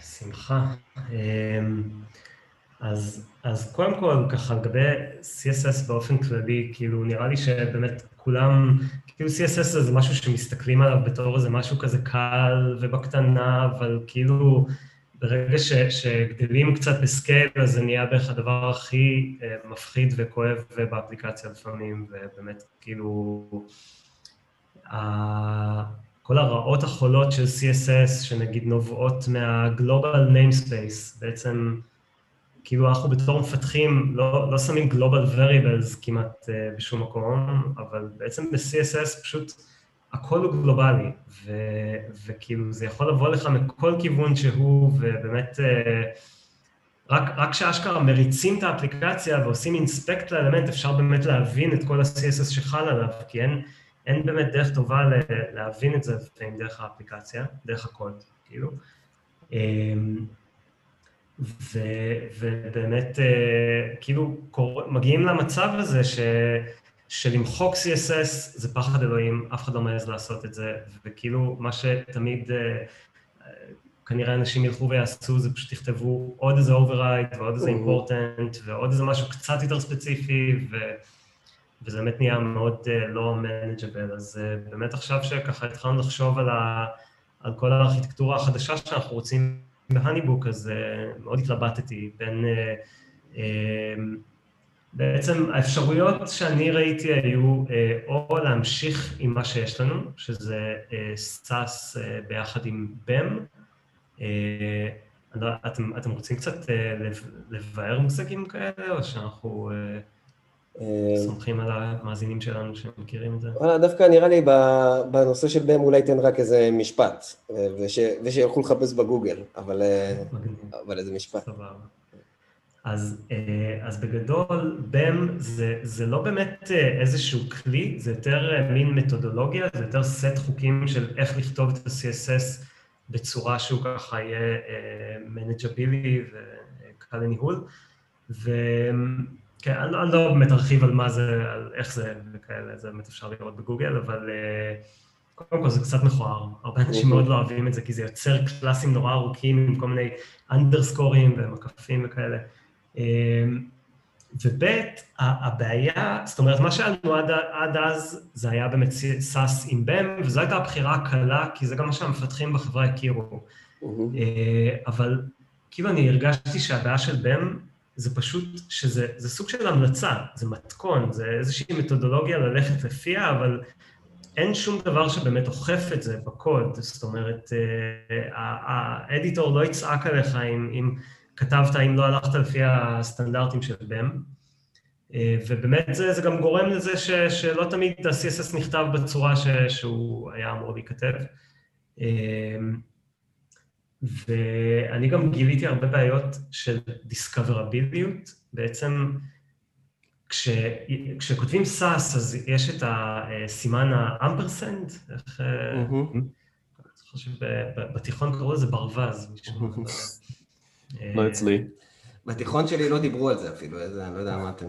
שמחה. אז, אז קודם כל, ככה לגבי CSS באופן כללי, כאילו נראה לי שבאמת כולם, כאילו CSS זה משהו שמסתכלים עליו בתור איזה משהו כזה קל ובקטנה, אבל כאילו ברגע ש, שגדלים קצת בסקייל, אז זה נהיה בערך הדבר הכי uh, מפחיד וכואב באפליקציה לפעמים, ובאמת כאילו... כל הרעות החולות של CSS, שנגיד נובעות מה-Global Namespace, בעצם כאילו אנחנו בתור מפתחים לא, לא שמים Global Variables כמעט uh, בשום מקום, אבל בעצם ב-CSS פשוט הכל הוא גלובלי, ו, וכאילו זה יכול לבוא לך מכל כיוון שהוא, ובאמת uh, רק, רק כשאשכרה מריצים את האפליקציה ועושים אינספקט לאלמנט, אפשר באמת להבין את כל ה-CSS שחל עליו, כי אין, אין באמת דרך טובה להבין את זה לפעמים דרך האפליקציה, דרך הקוד, כאילו. אמ, ו, ובאמת, אה, כאילו, קור... מגיעים למצב הזה ש, שלמחוק CSS זה פחד אלוהים, אף אחד לא מעז לעשות את זה, וכאילו, מה שתמיד אה, כנראה אנשים ילכו ויעשו, זה פשוט יכתבו עוד איזה override ועוד איזה important ועוד איזה משהו קצת יותר ספציפי, ו... וזה באמת נהיה מאוד לא manageable. אז באמת עכשיו שככה התחלנו לחשוב על, ה, על כל הארכיטקטורה החדשה שאנחנו רוצים בהניבוק, אז uh, מאוד התלבטתי בין... Uh, uh, בעצם האפשרויות שאני ראיתי היו או להמשיך עם מה שיש לנו, שזה סאס ביחד עם. Uh, אתם, אתם רוצים קצת לבאר מושגים כאלה, או שאנחנו... אה, סומכים על המאזינים שלנו שמכירים את זה. וואלה, דווקא נראה לי בנושא של בם אולי תן רק איזה משפט, וש, ושילכו לחפש בגוגל, אבל, אה, אבל איזה משפט. סבבה. אז, אה, אז בגדול, BEM זה, זה לא באמת איזשהו כלי, זה יותר מין מתודולוגיה, זה יותר סט חוקים של איך לכתוב את ה-CSS בצורה שהוא ככה יהיה מנג'בילי וקל לניהול. ו... כן, אני, אני לא באמת ארחיב על מה זה, על איך זה וכאלה, זה באמת אפשר לראות בגוגל, אבל uh, קודם כל זה קצת מכוער. הרבה אנשים מאוד לא אוהבים את זה, כי זה יוצר קלאסים נורא ארוכים עם כל מיני אנדרסקורים ומקפים וכאלה. Uh, וב' הבעיה, זאת אומרת, מה שהיה לנו עד, עד אז, זה היה באמת סאס עם בם, וזו הייתה הבחירה הקלה, כי זה גם מה שהמפתחים בחברה הכירו. Mm-hmm. אבל כאילו אני הרגשתי שהבעיה של בם זה פשוט שזה זה סוג של המלצה, זה מתכון, זה איזושהי מתודולוגיה ללכת לפיה, אבל אין שום דבר שבאמת אוכף את זה בקוד. זאת אומרת, האדיטור לא יצעק עליך אם, אם כתבת, אם לא הלכת לפי הסטנדרטים של BEM. ובאמת זה, זה גם גורם לזה ש, שלא תמיד ה-CSS נכתב בצורה ש, שהוא היה אמור להיכתב. ואני גם גיליתי הרבה בעיות של דיסקברביליות. בעצם כש, כשכותבים SAS אז יש את הסימן האמפרסנד, איך... אני חושב שבתיכון קראו לזה ברווז. לא אצלי. בתיכון שלי לא דיברו על זה אפילו, איזה, אני לא יודע מה אתם...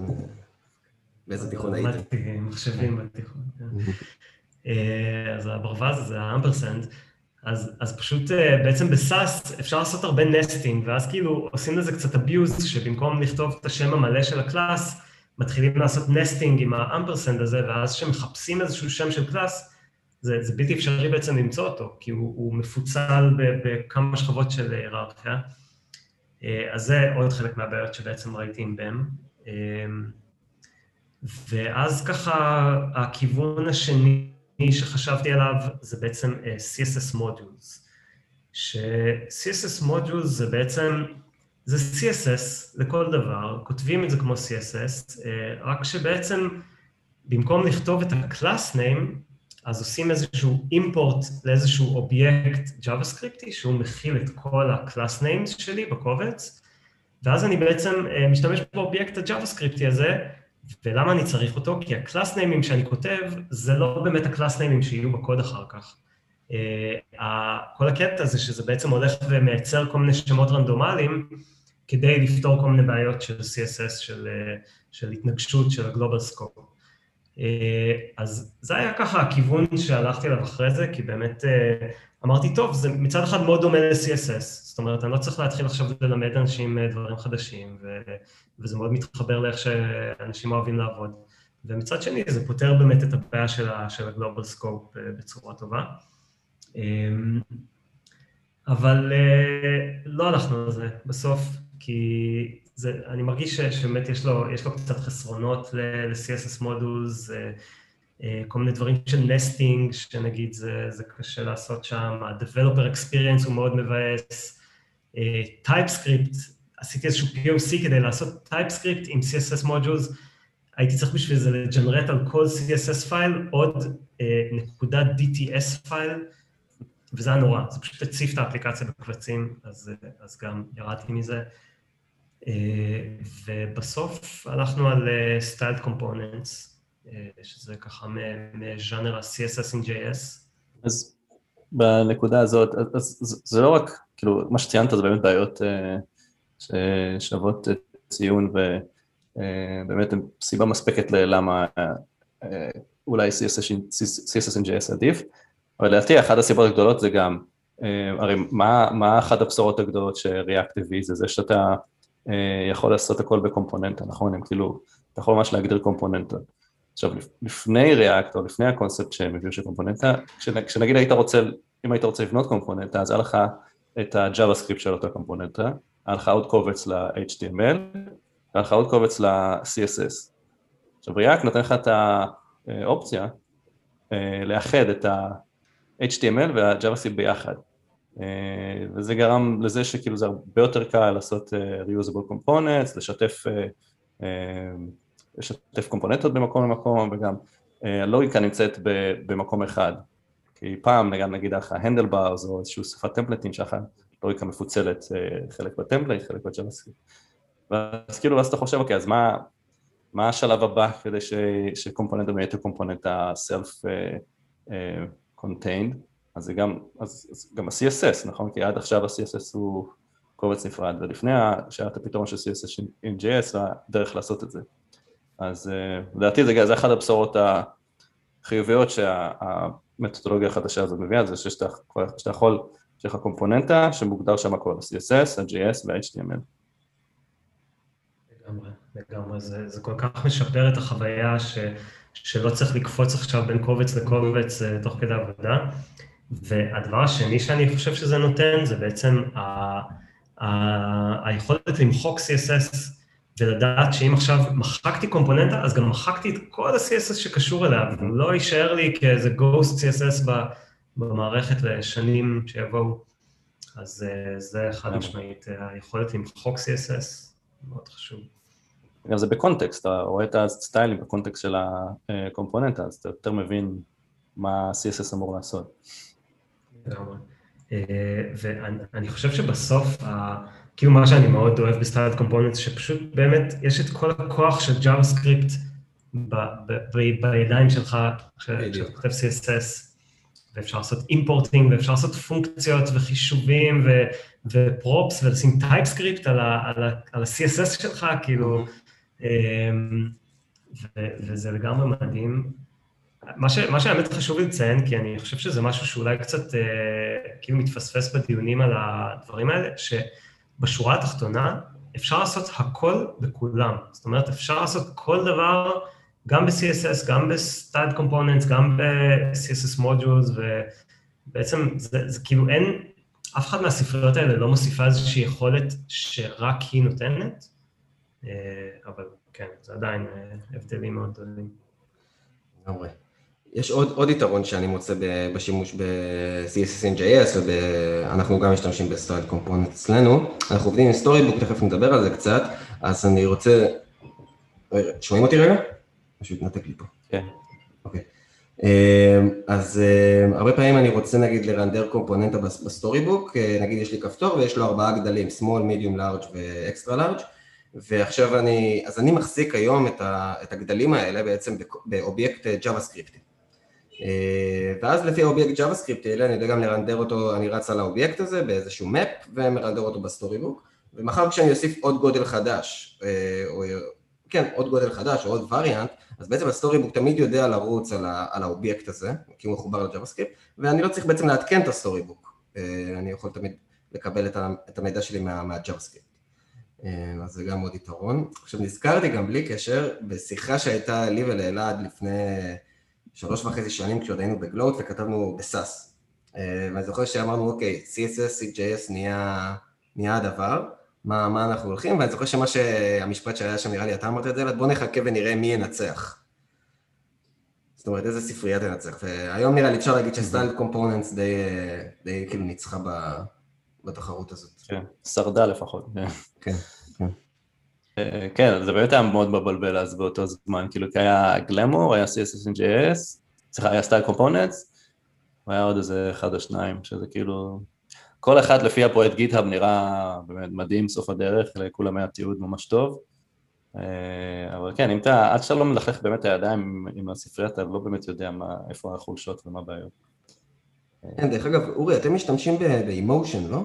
באיזה תיכון הייתם. למדתי מחשבים בתיכון. אז הברווז זה ה-ampersand. אז, אז פשוט בעצם ב-Sass אפשר לעשות הרבה nesting, ואז כאילו עושים לזה קצת abuse, שבמקום לכתוב את השם המלא של ה-class, מתחילים לעשות nesting עם ה-ampersand הזה, ואז כשמחפשים איזשהו שם של class, זה, זה בלתי אפשרי בעצם למצוא אותו, כי הוא, הוא מפוצל בכמה שכבות של היררכיה. אז זה עוד חלק מהבעיות שבעצם ראיתי עם BEM. ואז ככה הכיוון השני שחשבתי עליו זה בעצם CSS modules, ש-CSS modules זה בעצם, זה CSS לכל דבר, כותבים את זה כמו CSS, רק שבעצם במקום לכתוב את ה-class name, אז עושים איזשהו אימפורט לאיזשהו אובייקט JavaScripטי שהוא מכיל את כל ה-class names שלי בקובץ, ואז אני בעצם משתמש באובייקט ה-JavaScripטי הזה, ולמה אני צריך אותו? כי ה-class names שאני כותב, זה לא באמת ה-class names שיהיו בקוד אחר כך. כל הקטע זה שזה בעצם הולך ומייצר כל מיני שמות רנדומליים, כדי לפתור כל מיני בעיות של CSS, של, של התנגשות של ה-Global Scope. אז זה היה ככה הכיוון שהלכתי אליו אחרי זה, כי באמת אמרתי, טוב, זה מצד אחד מאוד דומה ל-CSS, זאת אומרת, אני לא צריך להתחיל עכשיו ללמד אנשים דברים חדשים, ו... וזה מאוד מתחבר לאיך שאנשים אוהבים לעבוד. ומצד שני, זה פותר באמת את הבעיה של ה-Global Scope בצורה טובה. אבל לא הלכנו על זה בסוף, כי זה, אני מרגיש שבאמת יש לו, יש לו קצת חסרונות ל-CSS Modules, כל מיני דברים של nesting, שנגיד זה, זה קשה לעשות שם, ה-Developer Experience הוא מאוד מבאס, TypeScript, עשיתי איזשהו POC כדי לעשות TypeScript עם CSS Modules, הייתי צריך בשביל זה לג'נרט על כל CSS file עוד נקודה DTS file, וזה היה נורא, זה פשוט הציף את האפליקציה בקבצים, אז, אז גם ירדתי מזה. ובסוף הלכנו על Styled Components, שזה ככה מז'אנר ה-CSS in JS. אז בנקודה הזאת, אז זה לא רק, כאילו, מה שציינת זה באמת בעיות ששוות ציון ובאמת הן סיבה מספקת ללמה אולי CSS in JS עדיף, אבל לדעתי אחת הסיבות הגדולות זה גם, הרי מה, מה אחת הבשורות הגדולות שריאקט הביא זה זה שאתה יכול לעשות הכל בקומפוננטה, נכון? הם כאילו, אתה יכול ממש להגדיר קומפוננטה. עכשיו, לפני ריאקט או לפני הקונספט שהם הביאו של קומפוננטה, כשנגיד היית רוצה, אם היית רוצה לבנות קומפוננטה, אז היה לך את ה-JavaScript של אותה קומפוננטה, היה לך עוד קובץ ל-HTML, היה לך עוד קובץ ל-CSS. עכשיו ריאקט נותן לך את האופציה לאחד את ה-HTML וה-JavaScript ביחד. וזה גרם לזה שכאילו זה הרבה יותר קל לעשות reusable components, לשתף, לשתף קומפוננטות במקום למקום וגם הלוגיקה נמצאת במקום אחד. כי פעם נגיד נגיד לך Handlebars או איזושהי שפת טמפלטים שלך לוגיקה מפוצלת, חלק ב-template, חלק ב-JavaScript. ואז כאילו, ואז אתה חושב, אוקיי, אז מה, מה השלב הבא כדי ש, ש-component באמת הוא component ה-self-contained, אז זה גם, אז, אז גם ה-CSS, נכון? כי עד עכשיו ה-CSS הוא קובץ נפרד, ולפני שהיה את הפתרון של CSS עם JS, הדרך לעשות את זה. אז לדעתי זה, זה אחת הבשורות החיוביות שהמתודולוגיה החדשה הזאת מביאה, זה שאתה, יכול יש לך קומפוננטה שמוגדר שם הכל, ה-CSS, ה-JS וה-HTML. לגמרי, לגמרי, זה, זה כל כך משפר את החוויה ש, שלא צריך לקפוץ עכשיו בין קובץ לקובץ תוך כדי עבודה. והדבר השני שאני חושב שזה נותן, זה בעצם ה, ה, היכולת למחוק CSS ולדעת שאם עכשיו מחקתי קומפוננטה, אז גם מחקתי את כל ה-CSS שקשור אליה, ולא יישאר לי כאיזה Ghost CSS במערכת לשנים שיבואו. אז אה, זה חד משמעית, היכולת למחוק CSS, מאוד חשוב. גם זה ב-context, אתה רואה את הסטיילים ב-context של הקומפוננטה, אז אתה יותר מבין מה CSS אמור לעשות. אה, ואני חושב שבסוף, כאילו מה שאני מאוד אוהב ב-styled component, שפשוט באמת יש את כל הכוח של JavaScript בידיים שלך, כשאתה כותב CSS, ואפשר לעשות importing, ואפשר לעשות פונקציות וחישובים ו-props, ולשים TypeScript על ה-CSS שלך, כאילו, אמ, וזה לגמרי מדהים. מה, ש, מה שהאמת חשוב לציין, כי אני חושב שזה משהו שאולי קצת אה, כאילו מתפספס בדיונים על הדברים האלה, שבשורה התחתונה אפשר לעשות הכל בכולם. זאת אומרת, אפשר לעשות כל דבר, גם ב-CSS, גם ב- Styled Components, גם ב-CSS Modules, ובעצם זה, זה כאילו אין, אף אחד מהספריות האלה לא מוסיפה איזושהי יכולת שרק היא נותנת, אה, אבל כן, זה עדיין אה, הבדלים מאוד גדולים. לגמרי. יש עוד, עוד יתרון שאני מוצא בשימוש ב-CSS ואנחנו גם משתמשים ב-styled component אצלנו. אנחנו עובדים עם Storybook, תכף נדבר על זה קצת, אז אני רוצה... שומעים אותי רגע? משהו התנתק לי פה. כן. אוקיי. אז הרבה פעמים אני רוצה נגיד לרנדר קומפוננטה ב Storybook, נגיד יש לי כפתור ויש לו ארבעה גדלים, small, medium, large ו-extra large, ועכשיו אני, אז אני מחזיק היום את, ה, את הגדלים האלה בעצם באובייקט JavaScript. אה, ואז לפי האובייקט JavaScript האלה אני יודע גם לרנדר אותו, אני רץ על האובייקט הזה באיזשהו map ומרנדר אותו ב Storybook, ומחר כשאני אוסיף עוד גודל חדש, אה, או כן, עוד גודל חדש או עוד וריאנט, אז בעצם ה Storybook תמיד יודע לרוץ על, ה, על האובייקט הזה, כי הוא מחובר ל JavaScript, ואני לא צריך בעצם לעדכן את ה Storybook, אה, אני יכול תמיד לקבל את המידע שלי מה, מה JavaScript. אז זה גם עוד יתרון. עכשיו נזכרתי גם בלי קשר, בשיחה שהייתה לי ולאלעד לפני שלוש וחצי שנים כשעוד היינו בגלוט וכתבנו בסאס. אה, ואני זוכר שאמרנו, אוקיי, CSS, CJS נהיה, נהיה הדבר, מה, מה אנחנו הולכים, ואני זוכר שמה שהמשפט שהיה שם, נראה לי אתה אמרת את זה, בוא נחכה ונראה מי ינצח. זאת אומרת, איזה ספרייה תנצח. והיום נראה לי אפשר להגיד ש styled components די, די כאילו ניצחה בתחרות הזאת. כן, שרדה לפחות. כן, כן. אה, כן, זה באמת היה מאוד מבלבל אז באותו זמן, כאילו כי היה glamor, היה CSS in JS, סליחה, היה styled components, והיה עוד איזה אחד או שניים, שזה כאילו, כל אחד לפי הפרויקט GitHub נראה באמת מדהים סוף הדרך, לכולם היה תיעוד ממש טוב, אה, אבל כן, אם אתה, עד שאתה לא מלכלך באמת הידיים עם הספרייה, אתה לא באמת יודע מה, איפה החולשות ומה הבעיות. כן, דרך אגב, אורי, אתם משתמשים ב Emotion, לא?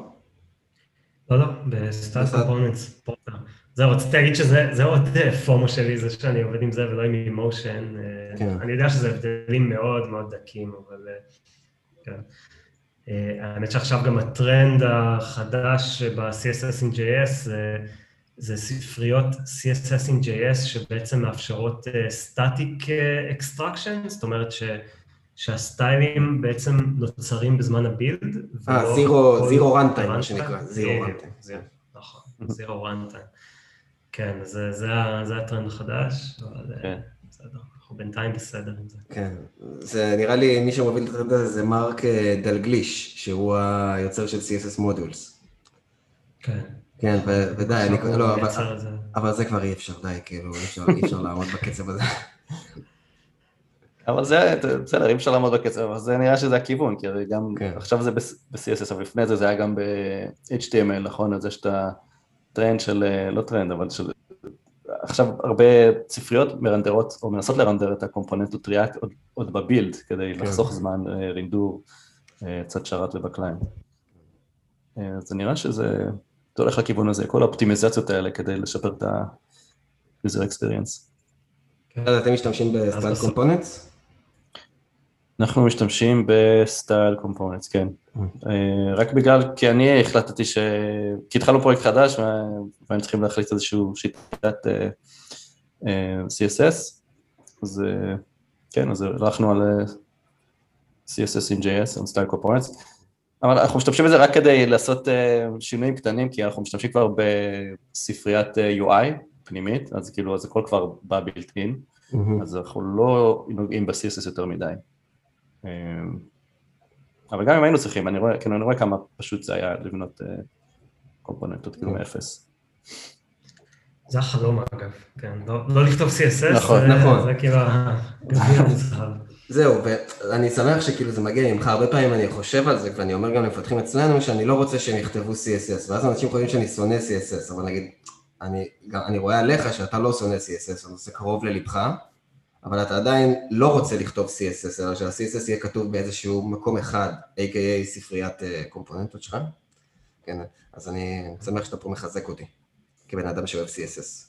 לא, לא, ב styled components, פורטר. זהו, רציתי להגיד שזה עוד FOMO שלי, זה שאני עובד עם זה ולא עם Emotion. כן. אני יודע שזה הבדלים מאוד מאוד דקים, אבל כן. האמת שעכשיו גם הטרנד החדש ב-CSS in JS זה, זה ספריות CSS in JS שבעצם מאפשרות static extraction, זאת אומרת ש... שהסטיילים בעצם נוצרים בזמן הבילד. אה, זירו רנטיים, מה שנקרא, זירו רנטיים. נכון, זירו רנטיים. כן, זה, זה, זה הטרנד החדש, אבל אה, כן. בסדר, אנחנו בינתיים בסדר עם זה. כן, זה נראה לי, מי שמוביל את הטרנד הזה זה מרק אה, דלגליש, שהוא היוצר של CSS מודולס. כן. כן, ודי, אני, לא, אבל, אבל זה כבר אי אפשר, די, כאילו, אי אפשר, לעמוד בקצב הזה. אבל זה, בסדר, אי אפשר לעמוד בקצב, אבל זה נראה שזה הכיוון, כי הרי גם, כן. עכשיו זה ב-CSS, אבל לפני זה זה היה גם ב-HTML, נכון? אז יש את ה... טרנד של, אה, לא טרנד, אבל של... עכשיו הרבה ספריות מרנדרות, או מנסות לרנדר את הקומפוננטות React עוד, עוד ב build, כדי כן. לחסוך זמן אה, רינדור, אה, קצת שרת וב client. אז זה נראה שזה, זה הולך לכיוון הזה, כל האופטימיזציות האלה כדי לשפר את ה-user experience. אז אתם משתמשים ב styled components? אנחנו משתמשים ב styled components, כן. אה, רק בגלל, כי אני החלטתי ש... כי התחלנו פרויקט חדש והיינו צריכים להחליט איזושהי שיטת אה, אה, CSS, אז כן, אז הלכנו על CSS עם JS, על סטייל קומפוננטס, אבל אנחנו משתמשים בזה רק כדי לעשות שינויים קטנים, כי אנחנו משתמשים כבר בספריית UI, פנימית, אז כאילו, אז הכל כבר בא בילט-אין, אז אנחנו לא נוגעים ב-CSS יותר מדי. אמ, אבל גם אם היינו צריכים, אני רואה, כאילו, אני רואה כמה פשוט זה היה לבנות uh, קומפוננטות כאילו מאפס. זה החלום אגב, כן, לא, לא לכתוב CSS, נכון, זה, נכון. זה כאילו הגביע המוזהב. זהו, ואני שמח שכאילו זה מגיע ממך, הרבה פעמים אני חושב על זה, ואני אומר גם למפתחים אצלנו, שאני לא רוצה שהם יכתבו CSS, ואז אנשים חושבים שאני שונא CSS, אבל נגיד, אני, אני רואה עליך שאתה לא שונא CSS, הנושא קרוב ללבך, אבל אתה עדיין לא רוצה לכתוב CSS, אלא שה-CSS יהיה כתוב באיזשהו מקום אחד, a.k.a ספריית אה, קומפוננטות שלך. כן, אז אני שמח שאתה פה מחזק אותי, כבן אדם שאוהב CSS.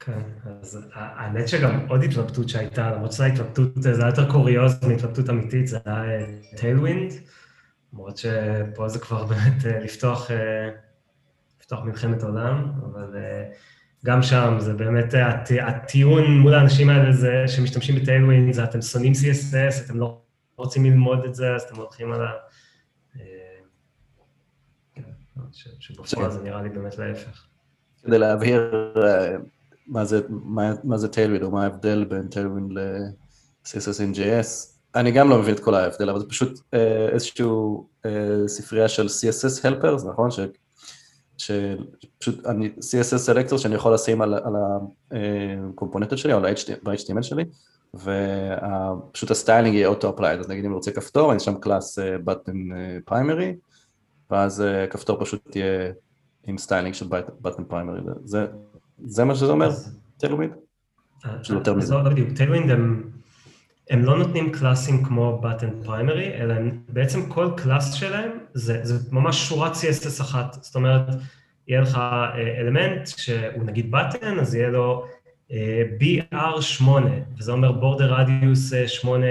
כן, אז האמת שגם עוד התלבטות שהייתה, למרות שזו התלבטות, זה היה יותר קוריוז מהתלבטות אמיתית, זה היה Tailwind, למרות שפה זה כבר באמת לפתוח, לפתוח מלחמת עולם, אבל גם שם זה באמת, הטיעון מול האנשים האלה זה שמשתמשים ב Tailwind, זה אתם שונאים CSS, אתם לא רוצים ללמוד את זה, אז אתם הולכים על ה... שבפועל זה נראה לי באמת להפך. כדי להבהיר מה זה, מה, מה זה Tailwind, או מה ההבדל בין Tailwind ל-CSS in JS. אני גם לא מבין את כל ההבדל, אבל זה פשוט אה, איזשהו אה, ספרייה של CSS helpers, נכון? שפשוט אני, CSS selector שאני יכול לשים על, על הקומפוננטות שלי, או על ה-HTML שלי, ופשוט ה styling יהיה auto-applied, אז נגיד אם אני רוצה כפתור, אני שם class button primary, ואז כפתור פשוט יהיה עם styling של button primary, זה זה מה שזה אומר, Tailwind? שזה יותר מזה. לא בדיוק, Tailwind הם לא נותנים קלאסים כמו button primary, אלא בעצם כל קלאס שלהם זה, זה ממש שורת CSS אחת. זאת אומרת, יהיה לך אלמנט שהוא נגיד button, אז יהיה לו BR8, וזה אומר border radius 8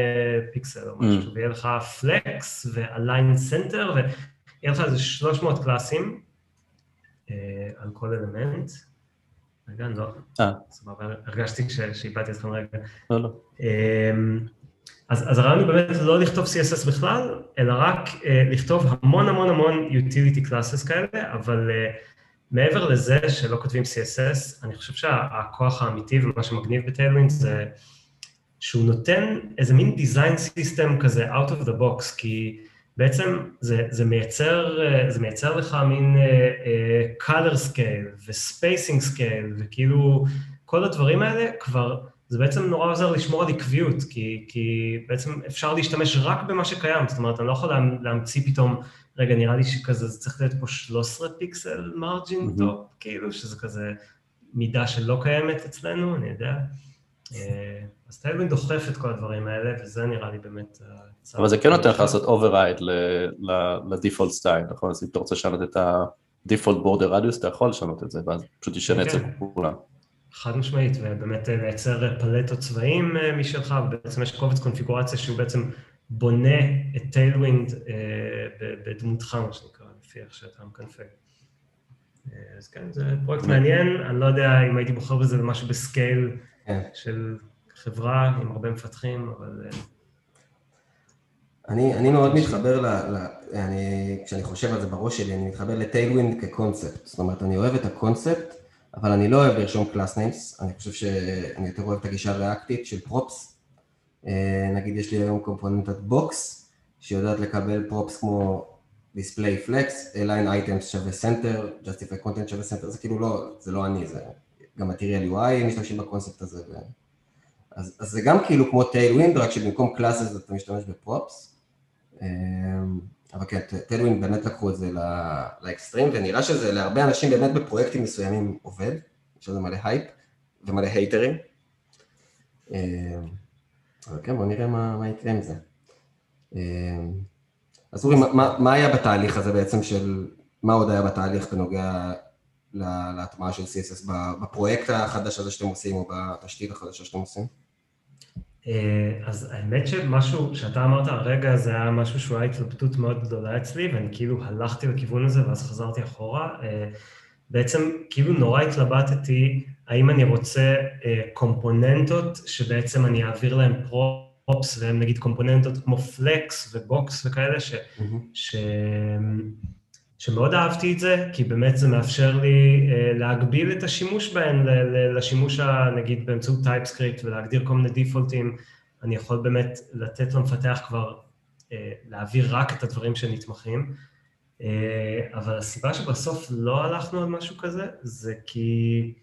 פיקסל או משהו, ויהיה לך flex ו-align center, ויהיה לך איזה 300 קלאסים על כל אלמנט. רגע, אני לא... אה. סבבה, הרגשתי שאיבדתי אתכם רגע. לא, לא. אז, אז הרעיון הוא באמת לא לכתוב CSS בכלל, אלא רק uh, לכתוב המון המון המון utility classes כאלה, אבל uh, מעבר לזה שלא כותבים CSS, אני חושב שהכוח האמיתי ומה שמגניב בטיילווינד זה שהוא נותן איזה מין design system כזה out of the box, כי בעצם זה, זה, מייצר, זה מייצר לך מין uh, color scale ו-spacing scale, וכאילו כל הדברים האלה כבר, זה בעצם נורא עוזר לשמור על עקביות, כי, כי בעצם אפשר להשתמש רק במה שקיים, זאת אומרת, אני לא יכול להמציא פתאום, רגע, נראה לי שכזה, זה צריך להיות פה 13 פיקסל margin top, mm-hmm. כאילו, שזה כזה מידה שלא קיימת אצלנו, אני יודע. אז Tailwind דוחף את כל הדברים האלה, וזה נראה לי באמת... אבל זה כן נותן לך לעשות override ל default style, נכון? אז אם אתה רוצה לשנות את ה-default border radius, אתה יכול לשנות את זה, ואז פשוט ישנה את זה כן. כולם. חד משמעית, ובאמת לייצר פלטות צבעים משלך, ובעצם יש קובץ קונפיגורציה שהוא בעצם בונה את Tailwind בדמותך, מה שנקרא, לפי איך שאתה מקנפג. אז כן, זה פרויקט מעניין, אני לא יודע אם הייתי בוחר בזה למשהו ב scale כן. של חברה עם הרבה מפתחים, אבל... אני, אני מאוד מתחבר ל... ל אני, כשאני חושב על זה בראש שלי, אני מתחבר ל Tailwind כקונספט. זאת אומרת, אני אוהב את הקונספט, אבל אני לא אוהב לרשום class names, אני חושב שאני יותר אוהב את הגישה הריאקטית של props. נגיד יש לי היום קומפוננטת Box, שיודעת לקבל props כמו display flex, align items שווה center, justify content שווה center, זה כאילו לא, זה לא אני, זה גם material UI משתמשים בקונספט הזה. ו... אז, אז זה גם כאילו כמו Tailwind, רק שבמקום classes אתה משתמש ב props. אבל כן, Tailwind באמת לקחו את זה לאקסטרים, ונראה שזה להרבה אנשים באמת בפרויקטים מסוימים עובד, יש לזה מלא הייפ ומלא הייטרים. אבל כן, בואו נראה מה, יקרה עם זה. אז אורי, מה היה בתהליך הזה בעצם של, מה עוד היה בתהליך בנוגע להטמעה של CSS בפרויקט החדש הזה שאתם עושים, או בתשתית החדשה שאתם עושים? אז האמת שמשהו שאתה אמרת הרגע זה היה משהו שהוא היה התלבטות מאוד גדולה אצלי ואני כאילו הלכתי לכיוון הזה ואז חזרתי אחורה. בעצם כאילו נורא התלבטתי האם אני רוצה קומפוננטות שבעצם אני אעביר להם props והם נגיד קומפוננטות כמו flex ו box וכאלה ש... Mm-hmm. ש... שמאוד אהבתי את זה, כי באמת זה מאפשר לי uh, להגביל את השימוש בהן לשימוש, נגיד, באמצעות TypeScript ולהגדיר כל מיני דיפולטים. אני יכול באמת לתת למפתח כבר uh, להעביר רק את הדברים שנתמכים. Uh, אבל הסיבה שבסוף לא הלכנו על משהו כזה, זה כי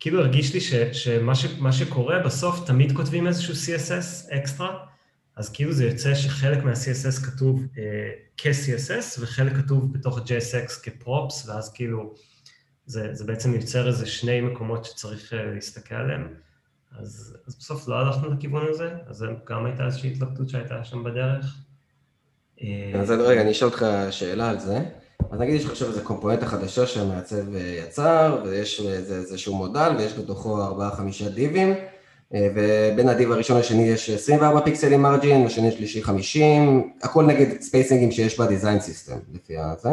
כאילו הרגיש לי ש, שמה ש, שקורה בסוף, תמיד כותבים איזשהו CSS אקסטרה, אז כאילו זה יוצא שחלק מה-CSS כתוב uh, כ-CSS וחלק כתוב בתוך ה-JSX כפרופס, ואז כאילו זה, זה בעצם יוצר איזה שני מקומות שצריך uh, להסתכל עליהם. אז, אז בסוף לא הלכנו לכיוון הזה, אז זו גם הייתה איזושהי התלבטות שהייתה שם בדרך. אה, אז רגע, אני אשאל אותך שאלה על זה. אז נגיד יש לך עכשיו איזה קומפוננטה חדשה שהמעצב יצר, ויש איזשהו modal, ויש בתוכו 4-5 דיבים, אה, ובין ה div הראשון לשני יש 24 פיקסלים margin, לשני שלישי 50, הכל נגיד ספייסינגים שיש ב design system, לפי הזה.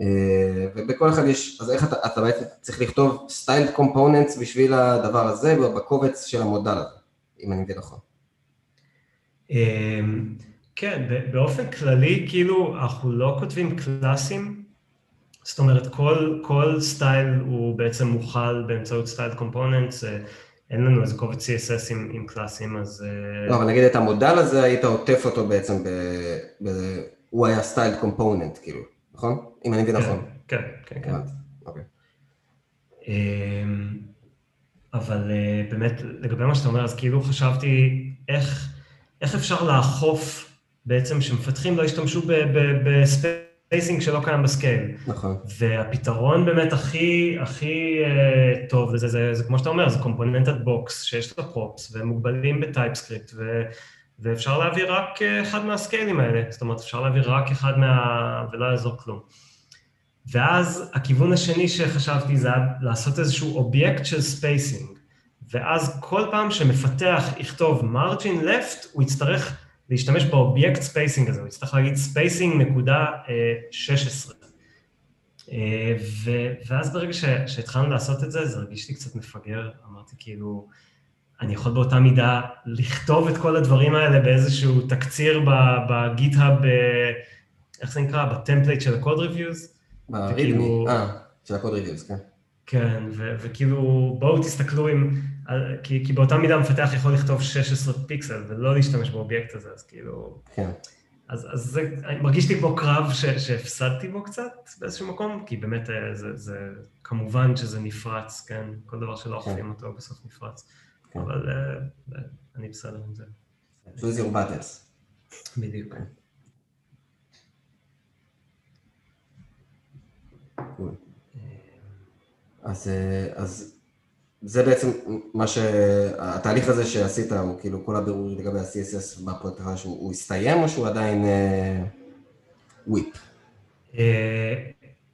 אה, ובכל אחד יש, אז איך אתה, אתה בעצם צריך לכתוב styled components בשביל הדבר הזה, בקובץ של ה modal הזה, אם אני מבין נכון. אמ, כן, באופן כללי, כאילו, אנחנו לא כותבים קלאסים, זאת אומרת, כל, כל style הוא בעצם מוכל באמצעות styled components, אין לנו איזה קובץ CSS עם, עם קלאסים, אז... אה, לא, אבל נגיד את ה modal הזה, היית עוטף אותו בעצם ב... ב... הוא היה styled component, כאילו, נכון? אם אני מבין כן, נכון. כן, כן, כן. אוקיי. אמ, אבל אה, באמת, לגבי מה שאתה אומר, אז כאילו חשבתי איך, איך אפשר לאכוף בעצם שמפתחים לא ישתמשו ב space... spacing שלא קיים ב scale. נכון. והפתרון באמת הכי, הכי uh, טוב לזה, זה, זה, זה כמו שאתה אומר, זה קומפוננטת box שיש לה props, והם מוגבלים ב TypeScript, ו, ואפשר להעביר רק אה, אחד מהסקיילים האלה, זאת אומרת, אפשר להעביר רק אחד מה... ולא יעזור כלום. ואז הכיוון השני שחשבתי זה לעשות איזשהו אובייקט של spacing, ואז כל פעם שמפתח יכתוב margin left, הוא יצטרך להשתמש באובייקט spacing הזה, הוא יצטרך להגיד spacing נקודה 16. אה, אה, ואז ברגע שהתחלנו לעשות את זה, זה הרגיש לי קצת מפגר, אמרתי כאילו, אני יכול באותה מידה לכתוב את כל הדברים האלה באיזשהו תקציר ב GitHub, איך זה נקרא? ב template של ה-code reviews. אה, של ה-code reviews, כן. כן, וכאילו, בואו תסתכלו אם כי, כי באותה מידה המפתח יכול לכתוב 16 פיקסל ולא להשתמש באובייקט הזה, אז כאילו... כן. אז, אז זה מרגיש לי כמו קרב ש, שהפסדתי בו קצת באיזשהו מקום, כי באמת אה, זה, זה כמובן שזה נפרץ, כן? כל דבר שלא כן. אוכפים אותו בסוף נפרץ. כן. אבל uh, אני בסדר עם זה. choose your battles. בדיוק. אז, אה, אז זה בעצם מה שהתהליך הזה שעשית הוא כאילו כל הבירור לגבי ה-CSS בפרויקט שלך שהוא הסתיים או שהוא עדיין וויפ? אה,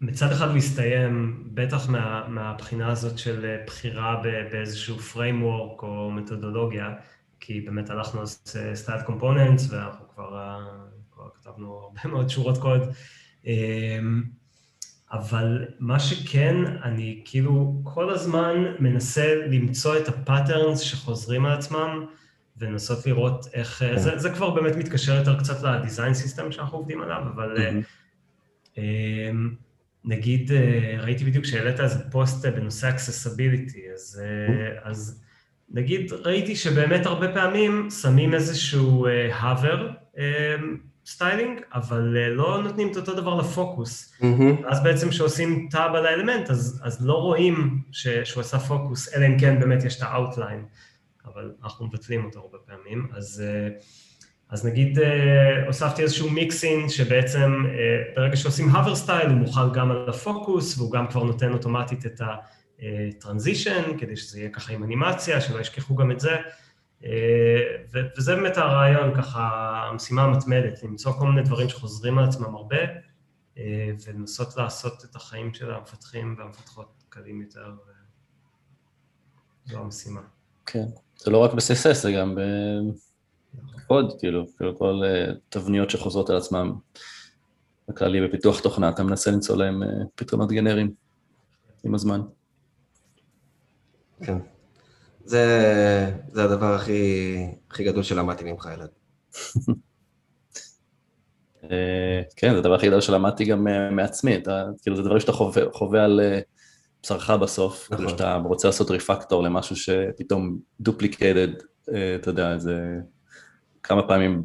מצד אחד הוא הסתיים, בטח מה, מהבחינה הזאת של אה, בחירה באיזשהו framework או מתודולוגיה, כי באמת הלכנו על styled components ואנחנו כבר, כבר כתבנו הרבה מאוד שורות קוד. אבל מה שכן, אני כאילו כל הזמן מנסה למצוא את ה patterns שחוזרים על עצמם, ולנסות לראות איך... כן. זה, זה כבר באמת מתקשר יותר קצת ל design system שאנחנו עובדים עליו, אבל mm-hmm. נגיד, אה, ראיתי בדיוק שהעלית איזה פוסט בנושא accessibility, אז, mm-hmm. אז נגיד, ראיתי שבאמת הרבה פעמים שמים איזשהו hover, styling, אבל אה, לא נותנים את אותו דבר לפוקוס. Mm-hmm. אז בעצם כשעושים tab על האלמנט, אז, אז לא רואים ש, שהוא עשה פוקוס, אלא אם כן באמת יש את ה outline, אבל אנחנו מבטלים אותו הרבה פעמים. אז, אה, אז נגיד אה, הוספתי איזשהו mixin שבעצם ברגע שעושים hover סטייל הוא מוכן גם על הפוקוס, והוא גם כבר נותן אוטומטית את הטרנזישן, כדי שזה יהיה ככה עם אנימציה, שלא ישכחו גם את זה. אה, וזה באמת הרעיון, ככה, המשימה המתמדת, למצוא כל מיני דברים שחוזרים על עצמם הרבה, אה, ולנסות לעשות את החיים של המפתחים והמפתחות קלים יותר, זו המשימה. כן, זה לא רק ב-CSS, זה גם בקוד, כאילו, כאילו כל אה, תבניות שחוזרות על עצמם, בכללי בפיתוח תוכנה, אתה מנסה למצוא להם פתרונות גנריים עם הזמן. כן. זה, זה הדבר הכי, הכי גדול שלמדתי ממך, אלעד. אה, כן, זה הדבר הכי גדול שלמדתי גם מעצמי, אתה, כאילו זה דברים שאתה חווה, חווה על בשרך בסוף, כאילו נכון. שאתה רוצה לעשות ריפקטור למשהו שפתאום דופליקטד, אתה יודע, זה כמה פעמים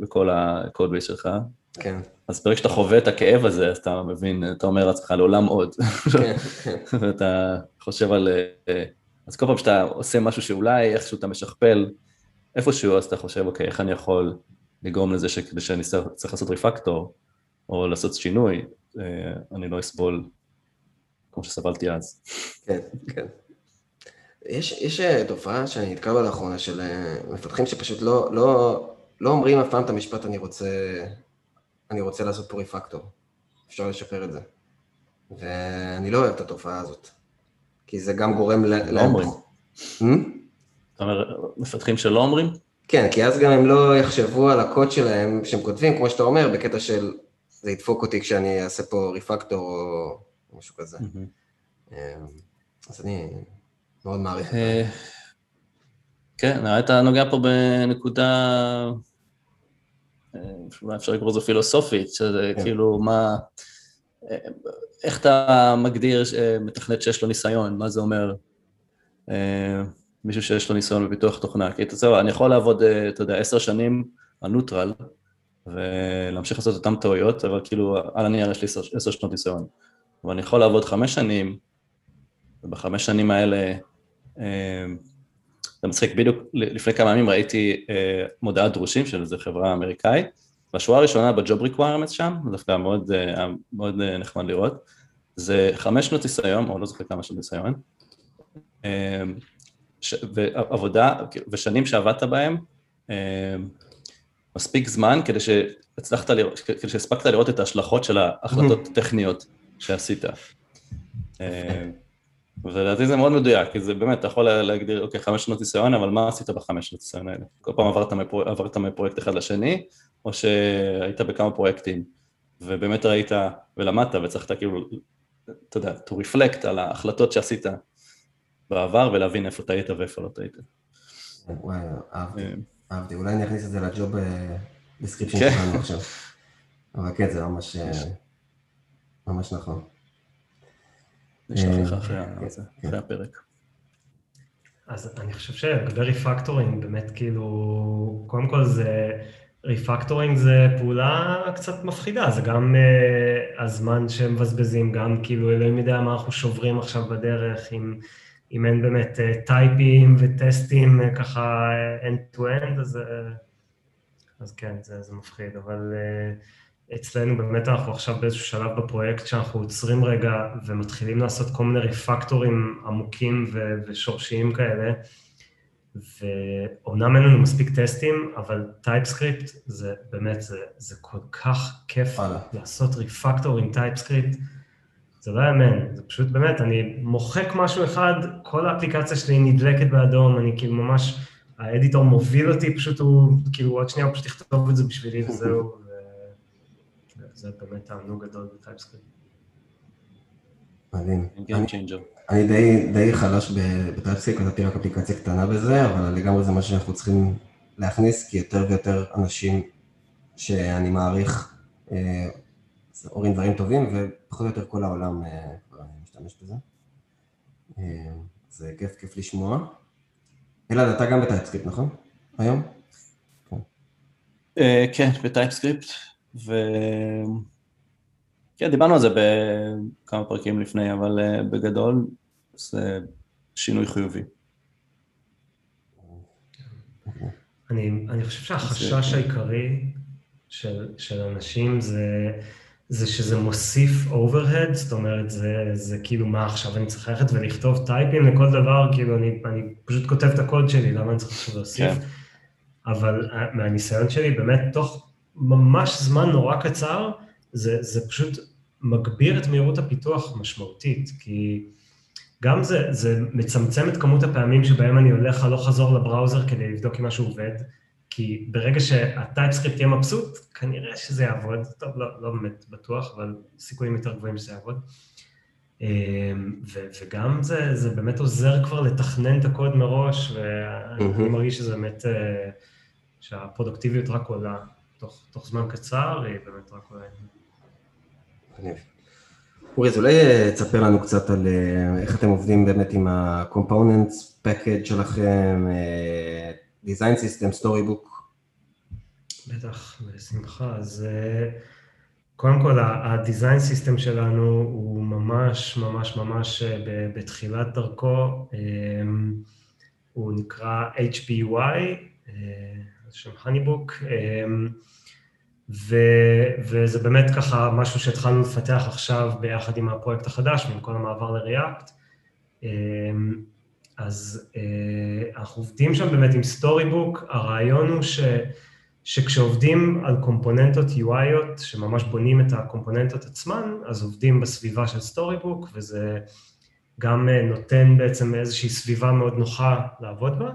בכל הקוד בייס שלך. כן. אז ברגע שאתה חווה את הכאב הזה, אז אתה מבין, אתה אומר לעצמך, לעולם עוד. כן, כן. ואתה חושב על... אז כל פעם שאתה עושה משהו שאולי איכשהו אתה משכפל איפשהו, אז אתה חושב, אוקיי, איך אני יכול לגרום לזה שכדי שאני צריך לעשות ריפקטור, או לעשות שינוי, אה, אני לא אסבול כמו שסבלתי אז. כן, כן. יש, יש אה, תופעה שאני נתקע בה לאחרונה של אה, מפתחים שפשוט לא, לא, לא אומרים אף פעם את המשפט אני רוצה, אני רוצה לעשות פה ריפקטור. אפשר לשפר את זה. ואני לא אוהב את התופעה הזאת. כי זה גם גורם ל... לא אומרים. Hmm? אתה אומר, מפתחים שלא אומרים? כן, כי אז גם הם לא יחשבו על הקוד שלהם שהם כותבים, כמו שאתה אומר, בקטע של זה ידפוק אותי כשאני אעשה פה ריפקטור או משהו כזה. אמ, אז אני מאוד מעריך את זה. אה, כן, אתה נוגע פה בנקודה, אה, אולי אפשר לקרוא לזה פילוסופית, שזה כן. כאילו מה... אה, איך אתה מגדיר מתכנת שיש לו ניסיון, מה זה אומר? מישהו שיש לו ניסיון בפיתוח תוכנה. כי אתה יודע, אני יכול לעבוד, אתה יודע, עשר שנים על נוטרל, ולהמשיך לעשות אותן טעויות, אבל כאילו, על הנייר יש לי עשר שנות ניסיון. אבל אני יכול לעבוד חמש שנים, ובחמש שנים האלה, זה מצחיק, בדיוק לפני כמה ימים ראיתי מודעת דרושים של איזו חברה אמריקאית, בשורה הראשונה ב job requirement שם, זה דווקא מאוד, מאוד נחמד לראות, זה חמש שנות ניסיון, או לא זוכר כמה שנות ניסיון, ש, ועבודה, ושנים שעבדת בהם, מספיק זמן כדי שהצלחת לראות, כדי שהספקת לראות את ההשלכות של ההחלטות הטכניות שעשית. ולדעתי זה מאוד מדויק, כי זה באמת, אתה יכול להגדיר, אוקיי, חמש שנות ניסיון, אבל מה עשית בחמש שנות ניסיון האלה? כל פעם עברת, מפרו, עברת מפרויקט אחד לשני, או שהיית בכמה פרויקטים, ובאמת ראית ולמדת, וצריכת כאילו, אתה יודע, to reflect על ההחלטות שעשית בעבר, ולהבין איפה טעית ואיפה לא טעית. וואי, אהבתי, אה. אהבתי. אולי אני אכניס את זה ל job description אה, שלנו עכשיו. אבל כן, זה ממש, אה, ממש נכון. נשלח לך אחרי כן. הפרק. אז אני חושב שלגבי refactoring, באמת כאילו, קודם כל זה, refactoring זה פעולה קצת מפחידה, זה גם uh, הזמן שמבזבזים, גם כאילו אלוהים יודע מה אנחנו שוברים עכשיו בדרך, אם, אם אין באמת uh, טייפים וטסטים uh, ככה end-to-end, אז, uh, אז כן, זה, זה מפחיד, אבל... Uh, אצלנו באמת אנחנו עכשיו באיזשהו שלב בפרויקט שאנחנו עוצרים רגע ומתחילים לעשות כל מיני ריפקטורים עמוקים ו- ושורשיים כאלה, ואומנם אין לנו מספיק טסטים, אבל TypeScript זה באמת, זה, זה כל כך כיף וואלה. לעשות refactor עם TypeScript, זה לא יאמן, זה פשוט באמת, אני מוחק משהו אחד, כל האפליקציה שלי נדלקת באדום, אני כאילו ממש, ה editor מוביל אותי, פשוט הוא, כאילו עוד שנייה הוא פשוט יכתוב את זה בשבילי וזהו. זה באמת תענוג גדול ב TypeScript. מדהים. אני די, די חלש ב TypeScript, כתבתי רק אפליקציה קטנה בזה, אבל לגמרי זה משהו שאנחנו צריכים להכניס, כי יותר ויותר אנשים שאני מעריך אה, אומרים דברים טובים, ופחות או יותר כל העולם אה, משתמש בזה. אה, זה כיף, כיף לשמוע. אלעד, אתה גם בטייפסקריפט, נכון? היום? כן, בטייפסקריפט. ו... כן, דיברנו על זה בכמה פרקים לפני, אבל uh, בגדול זה שינוי חיובי. אני, אני חושב שהחשש העיקרי של, של אנשים זה, זה שזה מוסיף overhead, זאת אומרת, זה, זה כאילו מה עכשיו, אני צריך ללכת ולכתוב טייפים לכל דבר, כאילו אני, אני פשוט כותב את הקוד שלי, למה אני צריך עכשיו להוסיף? כן. אבל אה, מהניסיון שלי, באמת, תוך ממש זמן נורא קצר, זה, זה פשוט מגביר את מהירות הפיתוח משמעותית, כי גם זה, זה מצמצם את כמות הפעמים שבהם אני הולך הלוך חזור לבראוזר כדי לבדוק אם משהו עובד, כי ברגע שהטייפסקריפט יהיה מבסוט, כנראה שזה יעבוד, טוב, לא, לא באמת בטוח, אבל סיכויים יותר גבוהים שזה יעבוד. אמ, ו- וגם זה, זה באמת עוזר כבר לתכנן את הקוד מראש, ואני mm-hmm. מרגיש שזה באמת, אה, שהפרודוקטיביות רק עולה תוך, תוך זמן קצר, היא באמת רק עולה. אורי, אז אולי אה, תספר לנו קצת על אה, איך אתם עובדים באמת עם ה-components package שלכם, אה, design system, storybook. בטח, בשמחה. אז קודם כל, ה-design system שלנו הוא ממש ממש ממש בתחילת דרכו, הוא נקרא זה שם הניבוק. ו, וזה באמת ככה משהו שהתחלנו לפתח עכשיו ביחד עם הפרויקט החדש, ועם כל המעבר לריאקט. אמ, אז אה, אנחנו עובדים שם באמת עם Storybook, הרעיון הוא ש, שכשעובדים על קומפוננטות UI יות, שממש בונים את הקומפוננטות עצמן, אז עובדים בסביבה של Storybook, וזה גם אה, נותן בעצם איזושהי סביבה מאוד נוחה לעבוד בה.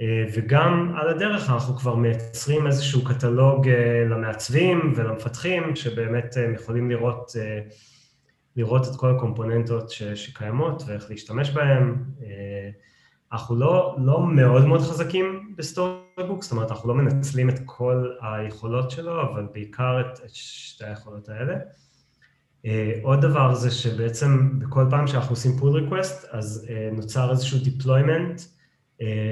אה, וגם על הדרך אנחנו כבר מייצרים איזשהו קטלוג אה, למעצבים ולמפתחים, שבאמת הם אה, יכולים לראות, לראות את כל הקומפוננטות ש, שקיימות ואיך להשתמש בהן. אנחנו לא, לא מאוד מאוד חזקים ב Storybook, זאת אומרת, אנחנו לא מנצלים את כל היכולות שלו, אבל בעיקר את, את שתי היכולות האלה. עוד דבר זה שבעצם בכל פעם שאנחנו עושים pull request, אז נוצר איזשהו deployment,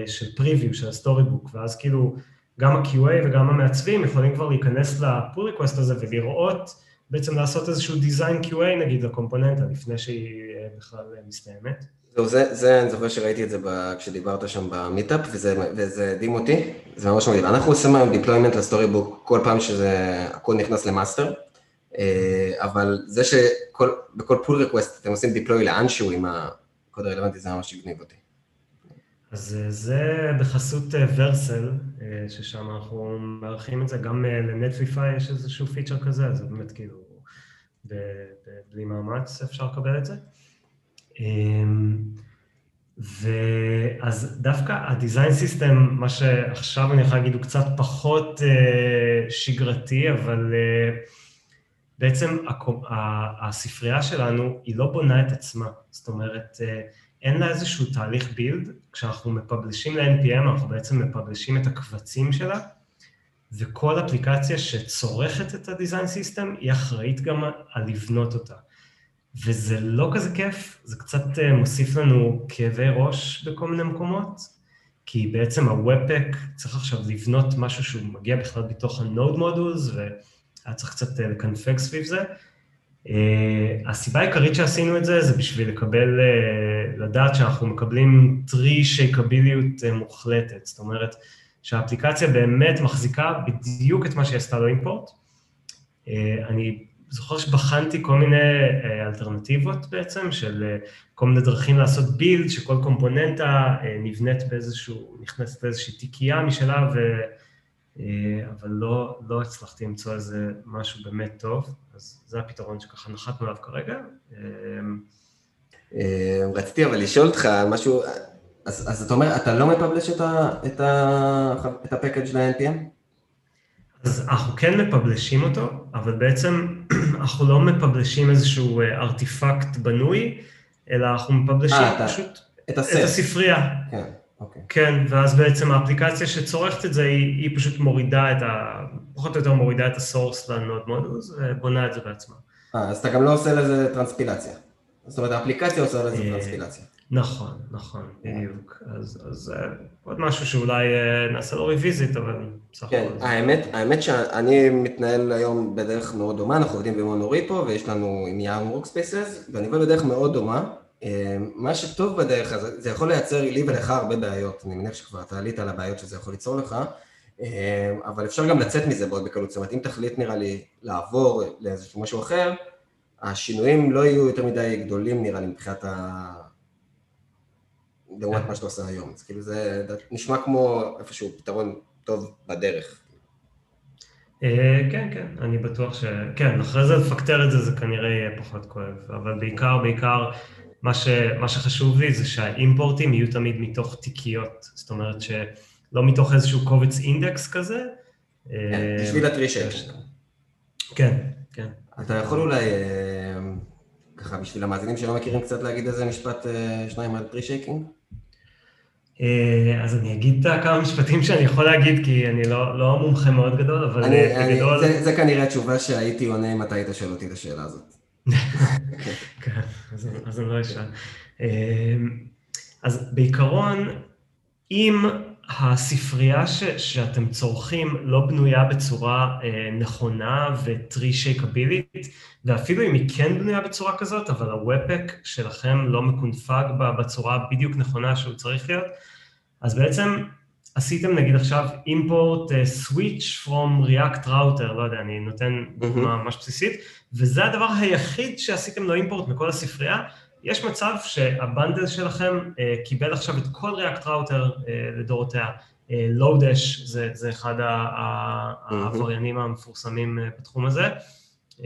של preview, של ה Storybook, ואז כאילו גם ה-QA וגם המעצבים יכולים כבר להיכנס ל pull request הזה ולראות, בעצם לעשות איזשהו design QA נגיד לקומפוננטה לפני שהיא אה, בכלל מסתיימת. זהו, זה, זה, אני זוכר שראיתי את זה ב, כשדיברת שם במיטאפ, וזה, וזה הדהים אותי, זה ממש מגניב. אנחנו עושים היום deployment ל Storybook כל פעם שזה, הכל נכנס ל master, אה, אבל זה שבכל pull request אתם עושים deploy לאנשהו עם הקוד הרלוונטי, זה ממש הגניב אותי. אז אה, זה בחסות אה, Vercel, אה, ששם אנחנו מארחים את זה, גם ל Netlify יש איזשהו פיצ'ר כזה, אז באמת כאילו, בלי מאמץ אפשר לקבל את זה. אמ, ואז דווקא הדיזיין סיסטם, מה שעכשיו אני יכול להגיד הוא קצת פחות שגרתי, אבל בעצם הספרייה שלנו היא לא בונה את עצמה, זאת אומרת, אין לה איזשהו תהליך בילד, כשאנחנו מפבלישים ל-NPM אנחנו בעצם מפבלישים את הקבצים שלה, וכל אפליקציה שצורכת את ה-Design System היא אחראית גם על לבנות אותה. וזה לא כזה כיף, זה קצת אה, מוסיף לנו כאבי ראש בכל מיני מקומות, כי בעצם ה-Webpack צריך עכשיו לבנות משהו שהוא מגיע בכלל בתוך ה-Node Modules, והיה צריך קצת אה, לקנפג סביב זה, Uh, הסיבה העיקרית שעשינו את זה, זה בשביל לקבל, לדעת שאנחנו מקבלים טרי שייקביליות uh, מוחלטת, זאת אומרת שהאפליקציה באמת מחזיקה בדיוק את מה שהיא עשתה לו אימפורט. Uh, אני זוכר שבחנתי כל מיני uh, אלטרנטיבות בעצם, של כל מיני דרכים לעשות בילד, שכל קומפוננטה נבנית באיזשהו, נכנסת לאיזושהי תיקייה משלה, ו... אה, אבל לא, לא הצלחתי למצוא איזה משהו באמת טוב, אז זה הפתרון שככה נחתנו עליו כרגע. אה, אה, רציתי אבל לשאול אותך משהו, אז, אז אתה אומר, אתה לא מפבלש את, ה, את, ה, את הפקאג' ל-NPM? אז אנחנו כן מפבלשים אותו, אבל בעצם אנחנו לא מפבלשים איזשהו ארטיפקט בנוי, אלא אנחנו מפבלשים פשוט את, את הספרייה. כן. אוקיי. כן, ואז בעצם האפליקציה שצורכת את זה, היא, היא פשוט מורידה את ה... פחות או יותר מורידה את הסורס לנוד מודוס ובונה את זה בעצמה. אה, אז אתה גם לא עושה לזה טרנספילציה. זאת אומרת, האפליקציה עושה לזה אה, טרנספילציה. נכון, נכון, בדיוק. אז, אז אה, עוד משהו שאולי אה, נעשה לו revisit, אבל בסך הכל. כן, האמת, האמת שאני מתנהל היום בדרך מאוד דומה, אנחנו עובדים ב monorepo ויש לנו עם yarn workspaces, ואני עובד בדרך מאוד דומה. מה שטוב בדרך הזה, זה יכול לייצר לי ולך הרבה בעיות, אני מניח שכבר אתה עלית על הבעיות שזה יכול ליצור לך, אבל אפשר גם לצאת מזה מאוד בקלות, זאת אומרת אם תחליט נראה לי לעבור לאיזשהו משהו אחר, השינויים לא יהיו יותר מדי גדולים נראה לי מבחינת ה... לעומת מה שאתה עושה היום, אז כאילו זה נשמע כמו איפשהו פתרון טוב בדרך. אה, כן, כן, אני בטוח ש... כן, אחרי זה לפקטר את זה, זה כנראה יהיה פחות כואב, אבל בעיקר, בעיקר מה, ש, מה שחשוב לי זה שהאימפורטים יהיו תמיד מתוך תיקיות, זאת אומרת שלא מתוך איזשהו קובץ אינדקס כזה. כן, בשביל ה tree shake. כן, כן. אתה יכול אולי, אה, ככה בשביל המאזינים שלא מכירים קצת להגיד איזה משפט אה, שניים על tree shaking? אה, אז אני אגיד כמה משפטים שאני יכול להגיד, כי אני לא, לא מומחה מאוד גדול, אבל אני, אה, אני, בגדול... זה, זה כנראה התשובה שהייתי עונה אם אתה היית שואל אותי את השאלה הזאת. כן, אז, אז אני לא אשאל. אז בעיקרון, אם הספרייה ש, שאתם צורכים לא בנויה בצורה אה, נכונה וטרי שייקבילית, ואפילו אם היא כן בנויה בצורה כזאת, אבל הוופק שלכם לא מקונפג בצורה בדיוק נכונה שהוא צריך להיות, אז בעצם עשיתם נגיד עכשיו import uh, switch from react router, לא יודע, אני נותן דוגמה ממש בסיסית, וזה הדבר היחיד שעשיתם לו import מכל הספרייה, יש מצב שה bundle שלכם אה, קיבל עכשיו את כל React Router אה, לדורותיה. אה, Lodash זה, זה אחד העבריינים המפורסמים אה, בתחום הזה, אה,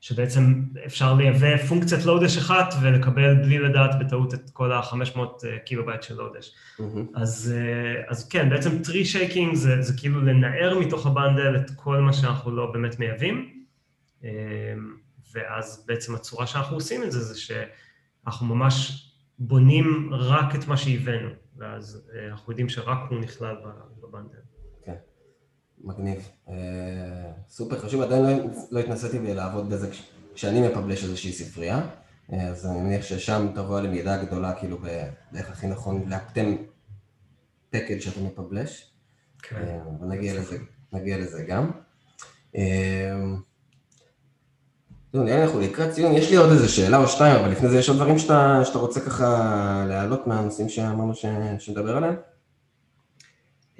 שבעצם אפשר לייבא פונקציית Lodash אחת ולקבל בלי לדעת בטעות את כל ה-500 קילו בייט של Lodash. אז, אה, אז כן, בעצם tree shaking זה, זה כאילו לנער מתוך ה bundle את כל מה שאנחנו לא באמת מייבאים. ואז בעצם הצורה שאנחנו עושים את זה, זה שאנחנו ממש בונים רק את מה שהבאנו, ואז אה, אנחנו יודעים שרק הוא נכלל בבנדל. כן, מגניב. אה, סופר חשוב, עדיין לא, לא התנסיתי לעבוד בזה כשאני מפבלש איזושהי ספרייה, אה, אז אני מניח ששם תבוא ידע גדולה, כאילו, באיך הכי נכון לאפטם פקד שאתה מפבלש. כן. ונגיע לזה, לזה גם. נראה לי אנחנו לקראת ציון, יש לי עוד איזה שאלה או שתיים, אבל לפני זה יש עוד דברים שאתה, שאתה רוצה ככה להעלות מהנושאים שאמרנו שנדבר עליהם?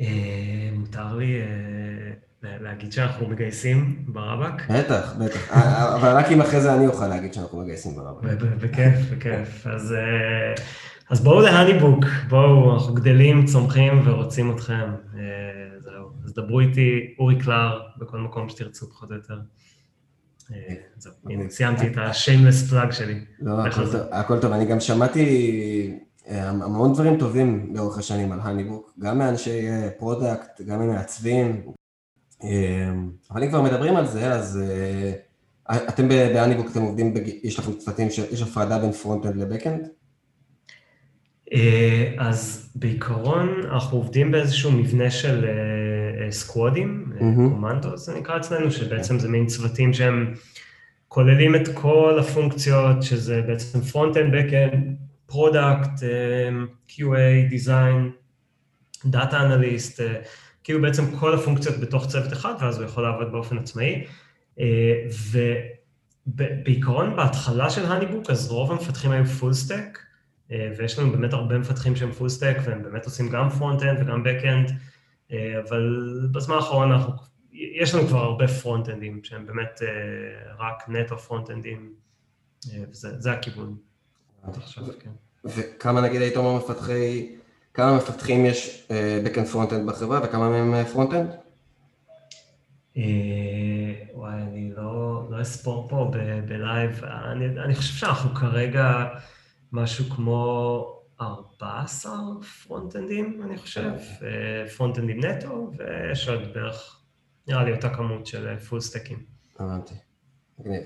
אה, מותר לי אה, להגיד שאנחנו מגייסים ברבק? בטח, בטח, אה, אבל רק אם אחרי זה אני אוכל להגיד שאנחנו מגייסים ברבק. בכיף, בכיף. אז, אז בואו להניבוק, בואו, אנחנו גדלים, צומחים ורוצים אתכם. זהו, אז דברו איתי, אורי קלר, בכל מקום שתרצו פחות או יותר. אה, זהו, הנה, סיימתי את ה-shameless plug שלי. לא, הכל טוב, אני גם שמעתי אה, המון דברים טובים לאורך השנים על HoneyBook, גם מאנשי product, אה, גם ממעצבים, אבל אם כבר מדברים על זה, אז אתם ב HoneyBook, אתם עובדים, יש לכם צוותים, יש הפרדה בין front-end ל back-end? אז בעיקרון אנחנו עובדים באיזשהו מבנה של סקוודים, קומנדו זה נקרא אצלנו, שבעצם זה מין צוותים שהם כוללים את כל הפונקציות, שזה בעצם front-end, back-end, product, QA, design, data analyst, כאילו בעצם כל הפונקציות בתוך צוות אחד, ואז הוא יכול לעבוד באופן עצמאי. ובעיקרון, בהתחלה של HoneyBook, אז רוב המפתחים היו full stack, ויש לנו באמת הרבה מפתחים שהם full stack, והם באמת עושים גם front-end וגם back-end. אה, אבל בזמן האחרון אנחנו, יש לנו כבר הרבה פרונט-אנדים שהם באמת אה, רק נטו פרונט-אנדים, אה, וזה הכיוון. כן. וכמה נגיד היית אומר מפתחי, כמה מפתחים יש backend front-end בחברה וכמה מהם front-end? וואי, אני לא, לא אספור פה ב live, אני חושב שאנחנו כרגע משהו כמו 14 פרונט-אנדים, אני חושב, פרונט-אנדים נטו, ויש עוד בערך, נראה לי אותה כמות של full סטקים. הבנתי, מגניב,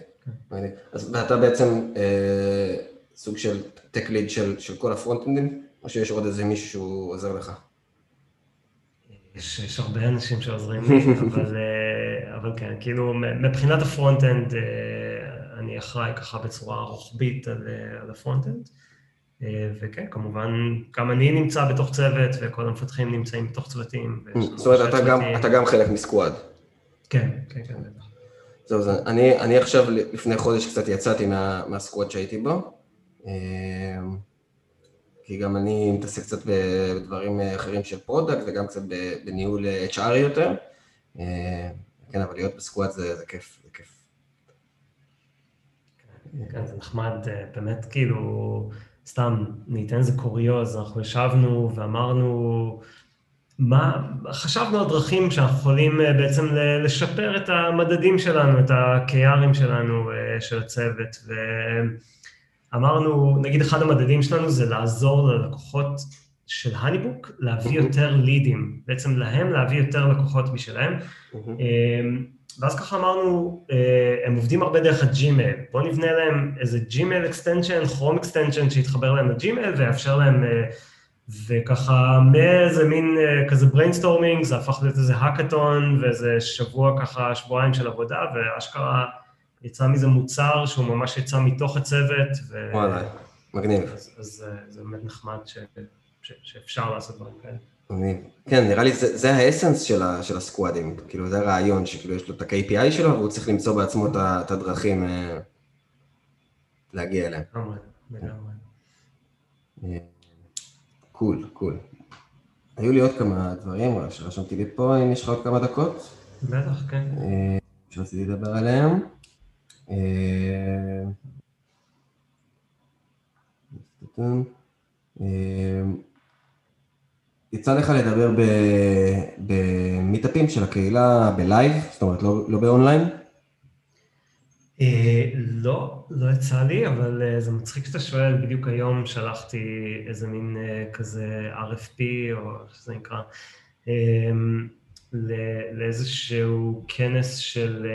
מגניב. אז אתה בעצם אה, סוג של tech lead של, של כל הפרונט-אנדים, או שיש עוד איזה מישהו שהוא עוזר לך? יש, יש הרבה אנשים שעוזרים לי, אבל, אה, אבל כן, כאילו מבחינת ה front-end, אה, אני אחראי ככה בצורה רוחבית על, על ה front-end. אה, וכן, כמובן, גם אני נמצא בתוך צוות, וכל המפתחים נמצאים בתוך צוותים. זאת אומרת, אתה גם, אתה גם חלק מ squad. כן, כן, כן, בטח. זהו, זה, אני, אני עכשיו, לפני חודש קצת יצאתי מה, מה squad שהייתי בו, אה, כי גם אני מתעסק קצת בדברים אחרים של product, וגם קצת בניהול HR יותר. אה, כן, אבל להיות בסקוואד זה, זה כיף, זה כיף. כן, זה נחמד, באמת כאילו... סתם, ניתן איזה קוריוז, אנחנו ישבנו ואמרנו, מה, חשבנו על דרכים שאנחנו יכולים אה, בעצם לשפר את המדדים שלנו, את ה-KRים שלנו, אה, של הצוות, ואמרנו, נגיד אחד המדדים שלנו זה לעזור ללקוחות של HoneyBook להביא יותר לידים, בעצם להם להביא יותר לקוחות משלהם. ואז ככה אמרנו, אה, הם עובדים הרבה דרך ה Gmail, בואו נבנה להם איזה Gmail extension, Chrome extension שיתחבר להם ל Gmail ויאפשר להם אה, וככה מאיזה מין אה, כזה brainstorming, זה הפך להיות איזה האקתון ואיזה שבוע ככה, שבועיים של עבודה, ואשכרה יצא מזה מוצר שהוא ממש יצא מתוך הצוות. ו... וואלה, מגניב. אז, אז זה באמת נחמד ש... ש... שאפשר לעשות דברים כאלה. כן, נראה לי זה, זה האסנס של, ה, של הסקואדים, כאילו זה הרעיון, שכאילו יש לו את ה-KPI שלו והוא צריך למצוא בעצמו את, את הדרכים אה, להגיע אליהם. אה, קול, קול. היו לי עוד כמה דברים שרשמתי לי פה, אם יש לך עוד כמה דקות, בטח, כן. אה, שרציתי לדבר עליהם. יצא לך לדבר במיטאפים של הקהילה בלייב, זאת אומרת לא, לא באונליין? אה, לא, לא יצא לי, אבל אה, זה מצחיק שאתה שואל, בדיוק היום שלחתי איזה מין אה, כזה RFP, או איך שזה נקרא, ל- לאיזשהו כנס של,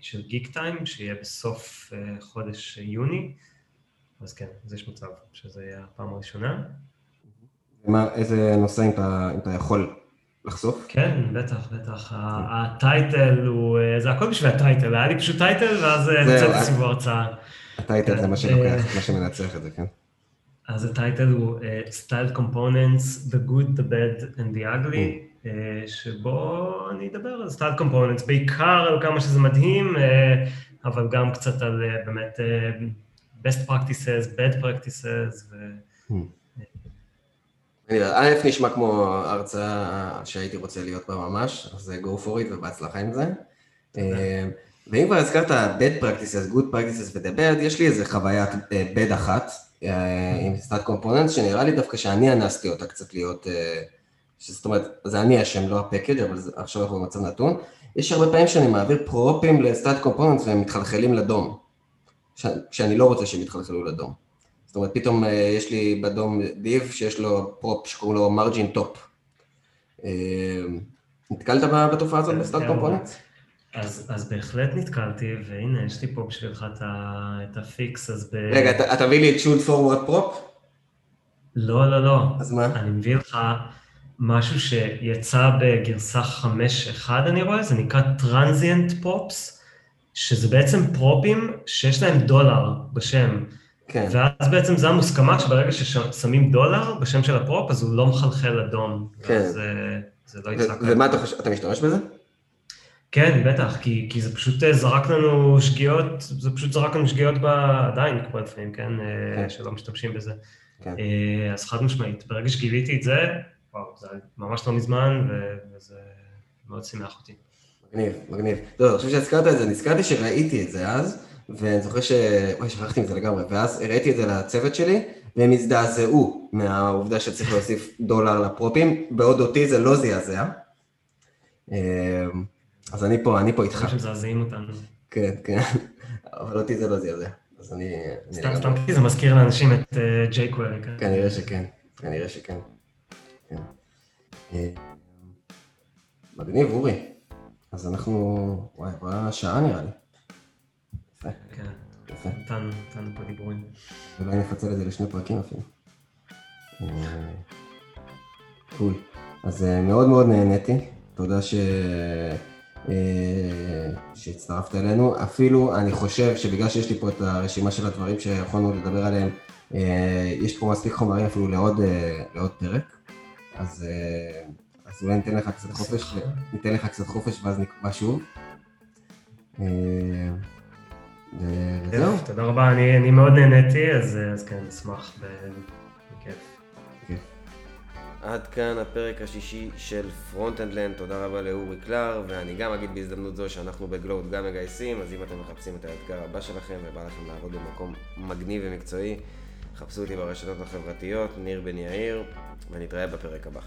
של גיק טיים, שיהיה בסוף חודש יוני, אז כן, אז יש מצב שזה יהיה הפעם הראשונה. מה, איזה נושא אם אתה, אם אתה יכול לחשוף? כן, בטח, בטח. הטייטל הוא, אה, זה הכל בשביל הטייטל, היה לי פשוט טייטל, ואז אה, זהו, מצאתי אה. סיבוב הרצאה. הטייטל זה מה שלוקח, מה שמנצח את זה, כן. אז הטייטל הוא אה, Styled Components, The Good, The Bad and The Ugly, אה, שבו אני אדבר על Styled Components, בעיקר על כמה שזה מדהים, אה, אבל גם קצת על אה, באמת אה, best practices, bad practices, ו... א' נשמע כמו הרצאה שהייתי רוצה להיות בה ממש, אז go for it ובהצלחה עם זה. אה, ואם כבר הזכרת bad practices, good practices ו-the bad, יש לי איזה חוויית אה, bad אחת אה, עם סטאט קומפוננט, שנראה לי דווקא שאני אנסתי אותה קצת להיות, זאת אומרת, זה אני אשם, לא הפקאג', אבל עכשיו אנחנו במצב נתון. יש הרבה פעמים שאני מעביר פרופים לסטאט קומפוננט והם מתחלחלים ל DOM, שאני לא רוצה שהם יתחלחלו ל DOM. זאת אומרת, פתאום אה, יש לי ב DOM div שיש לו prop שקוראים לו margin top. נתקלת ב- בתופעה הזאת ב styled component? אז, אז בהחלט נתקלתי, והנה, יש לי פה בשבילך את, ה, את ה fix, אז ב... רגע, אתה- תביא לי את should forward prop? לא, לא, לא. אז מה? אני מביא לך משהו שיצא בגרסה 5.1, אני רואה, זה נקרא טרנזיאנט פופס, שזה בעצם פרופים שיש להם דולר בשם. כן. ואז בעצם זה המוסכמה שברגע ששמים דולר בשם של הפרופ, אז הוא לא מחלחל אדום. כן. אז אה, זה לא יצא ו- ומה אתה חושב, אתה משתמש בזה? כן, בטח, כי, כי זה פשוט אה, זרק לנו שגיאות, זה פשוט זרק לנו שגיאות ב... עדיין קורה לפעמים, כן? אה, כן. שלא משתמשים בזה. כן. אז חד משמעית, ברגע שגיליתי את זה, וואו, זה ממש לא מזמן, ו- וזה מאוד שימח אותי. מגניב, מגניב. לא, אני חושב שהזכרת את זה, נזכרתי שראיתי את זה אז, ואני זוכר ש... וואי, שכחתי מזה לגמרי, ואז הראיתי את זה לצוות שלי, והם הזדעזעו מהעובדה שצריך להוסיף דולר לפרופים, בעוד אותי זה לא זעזע. אה, אז אני פה, אני פה איתך. דברים שמזעזעים אותנו. כן, כן, אבל אותי זה לא זעזע. אז אני... סתם, סתם כי זה מזכיר לאנשים את אה, ג'יי קווירי, כן? כנראה שכן, כנראה שכן. כן. אה, מגניב, אורי. אז אנחנו... וואי, עברה שעה נראה לי. יפה, כן, יפה. נתנו פה דיבורים. אולי נפצל את זה לשני פרקים אפילו. אה, קול. אז אה, מאוד מאוד נהניתי. תודה ש... אה, שהצטרפת אלינו. אפילו אני חושב שבגלל שיש לי פה את הרשימה של הדברים שיכולנו לדבר עליהם, יש פה מספיק חומרים אפילו לעוד, לעוד פרק. אז, אז אולי ניתן לך קצת חופש. ניתן לך קצת חופש ואז נקבע שוב. אה, וזהו. תודה רבה, אני אני מאוד נהניתי, אז אה, אז כן, אשמח, ב- בכיף. כיף. עד כאן הפרק השישי של Front-End-Land, תודה רבה לאורי קלר, ואני גם אגיד בהזדמנות זו שאנחנו בגלורד גם מגייסים, אז אם אתם מחפשים את האתגר הבא שלכם ובא לכם לעבוד במקום מגניב ומקצועי, חפשו אותי ברשתות החברתיות, ניר בן יאיר, ונתראה בפרק הבא.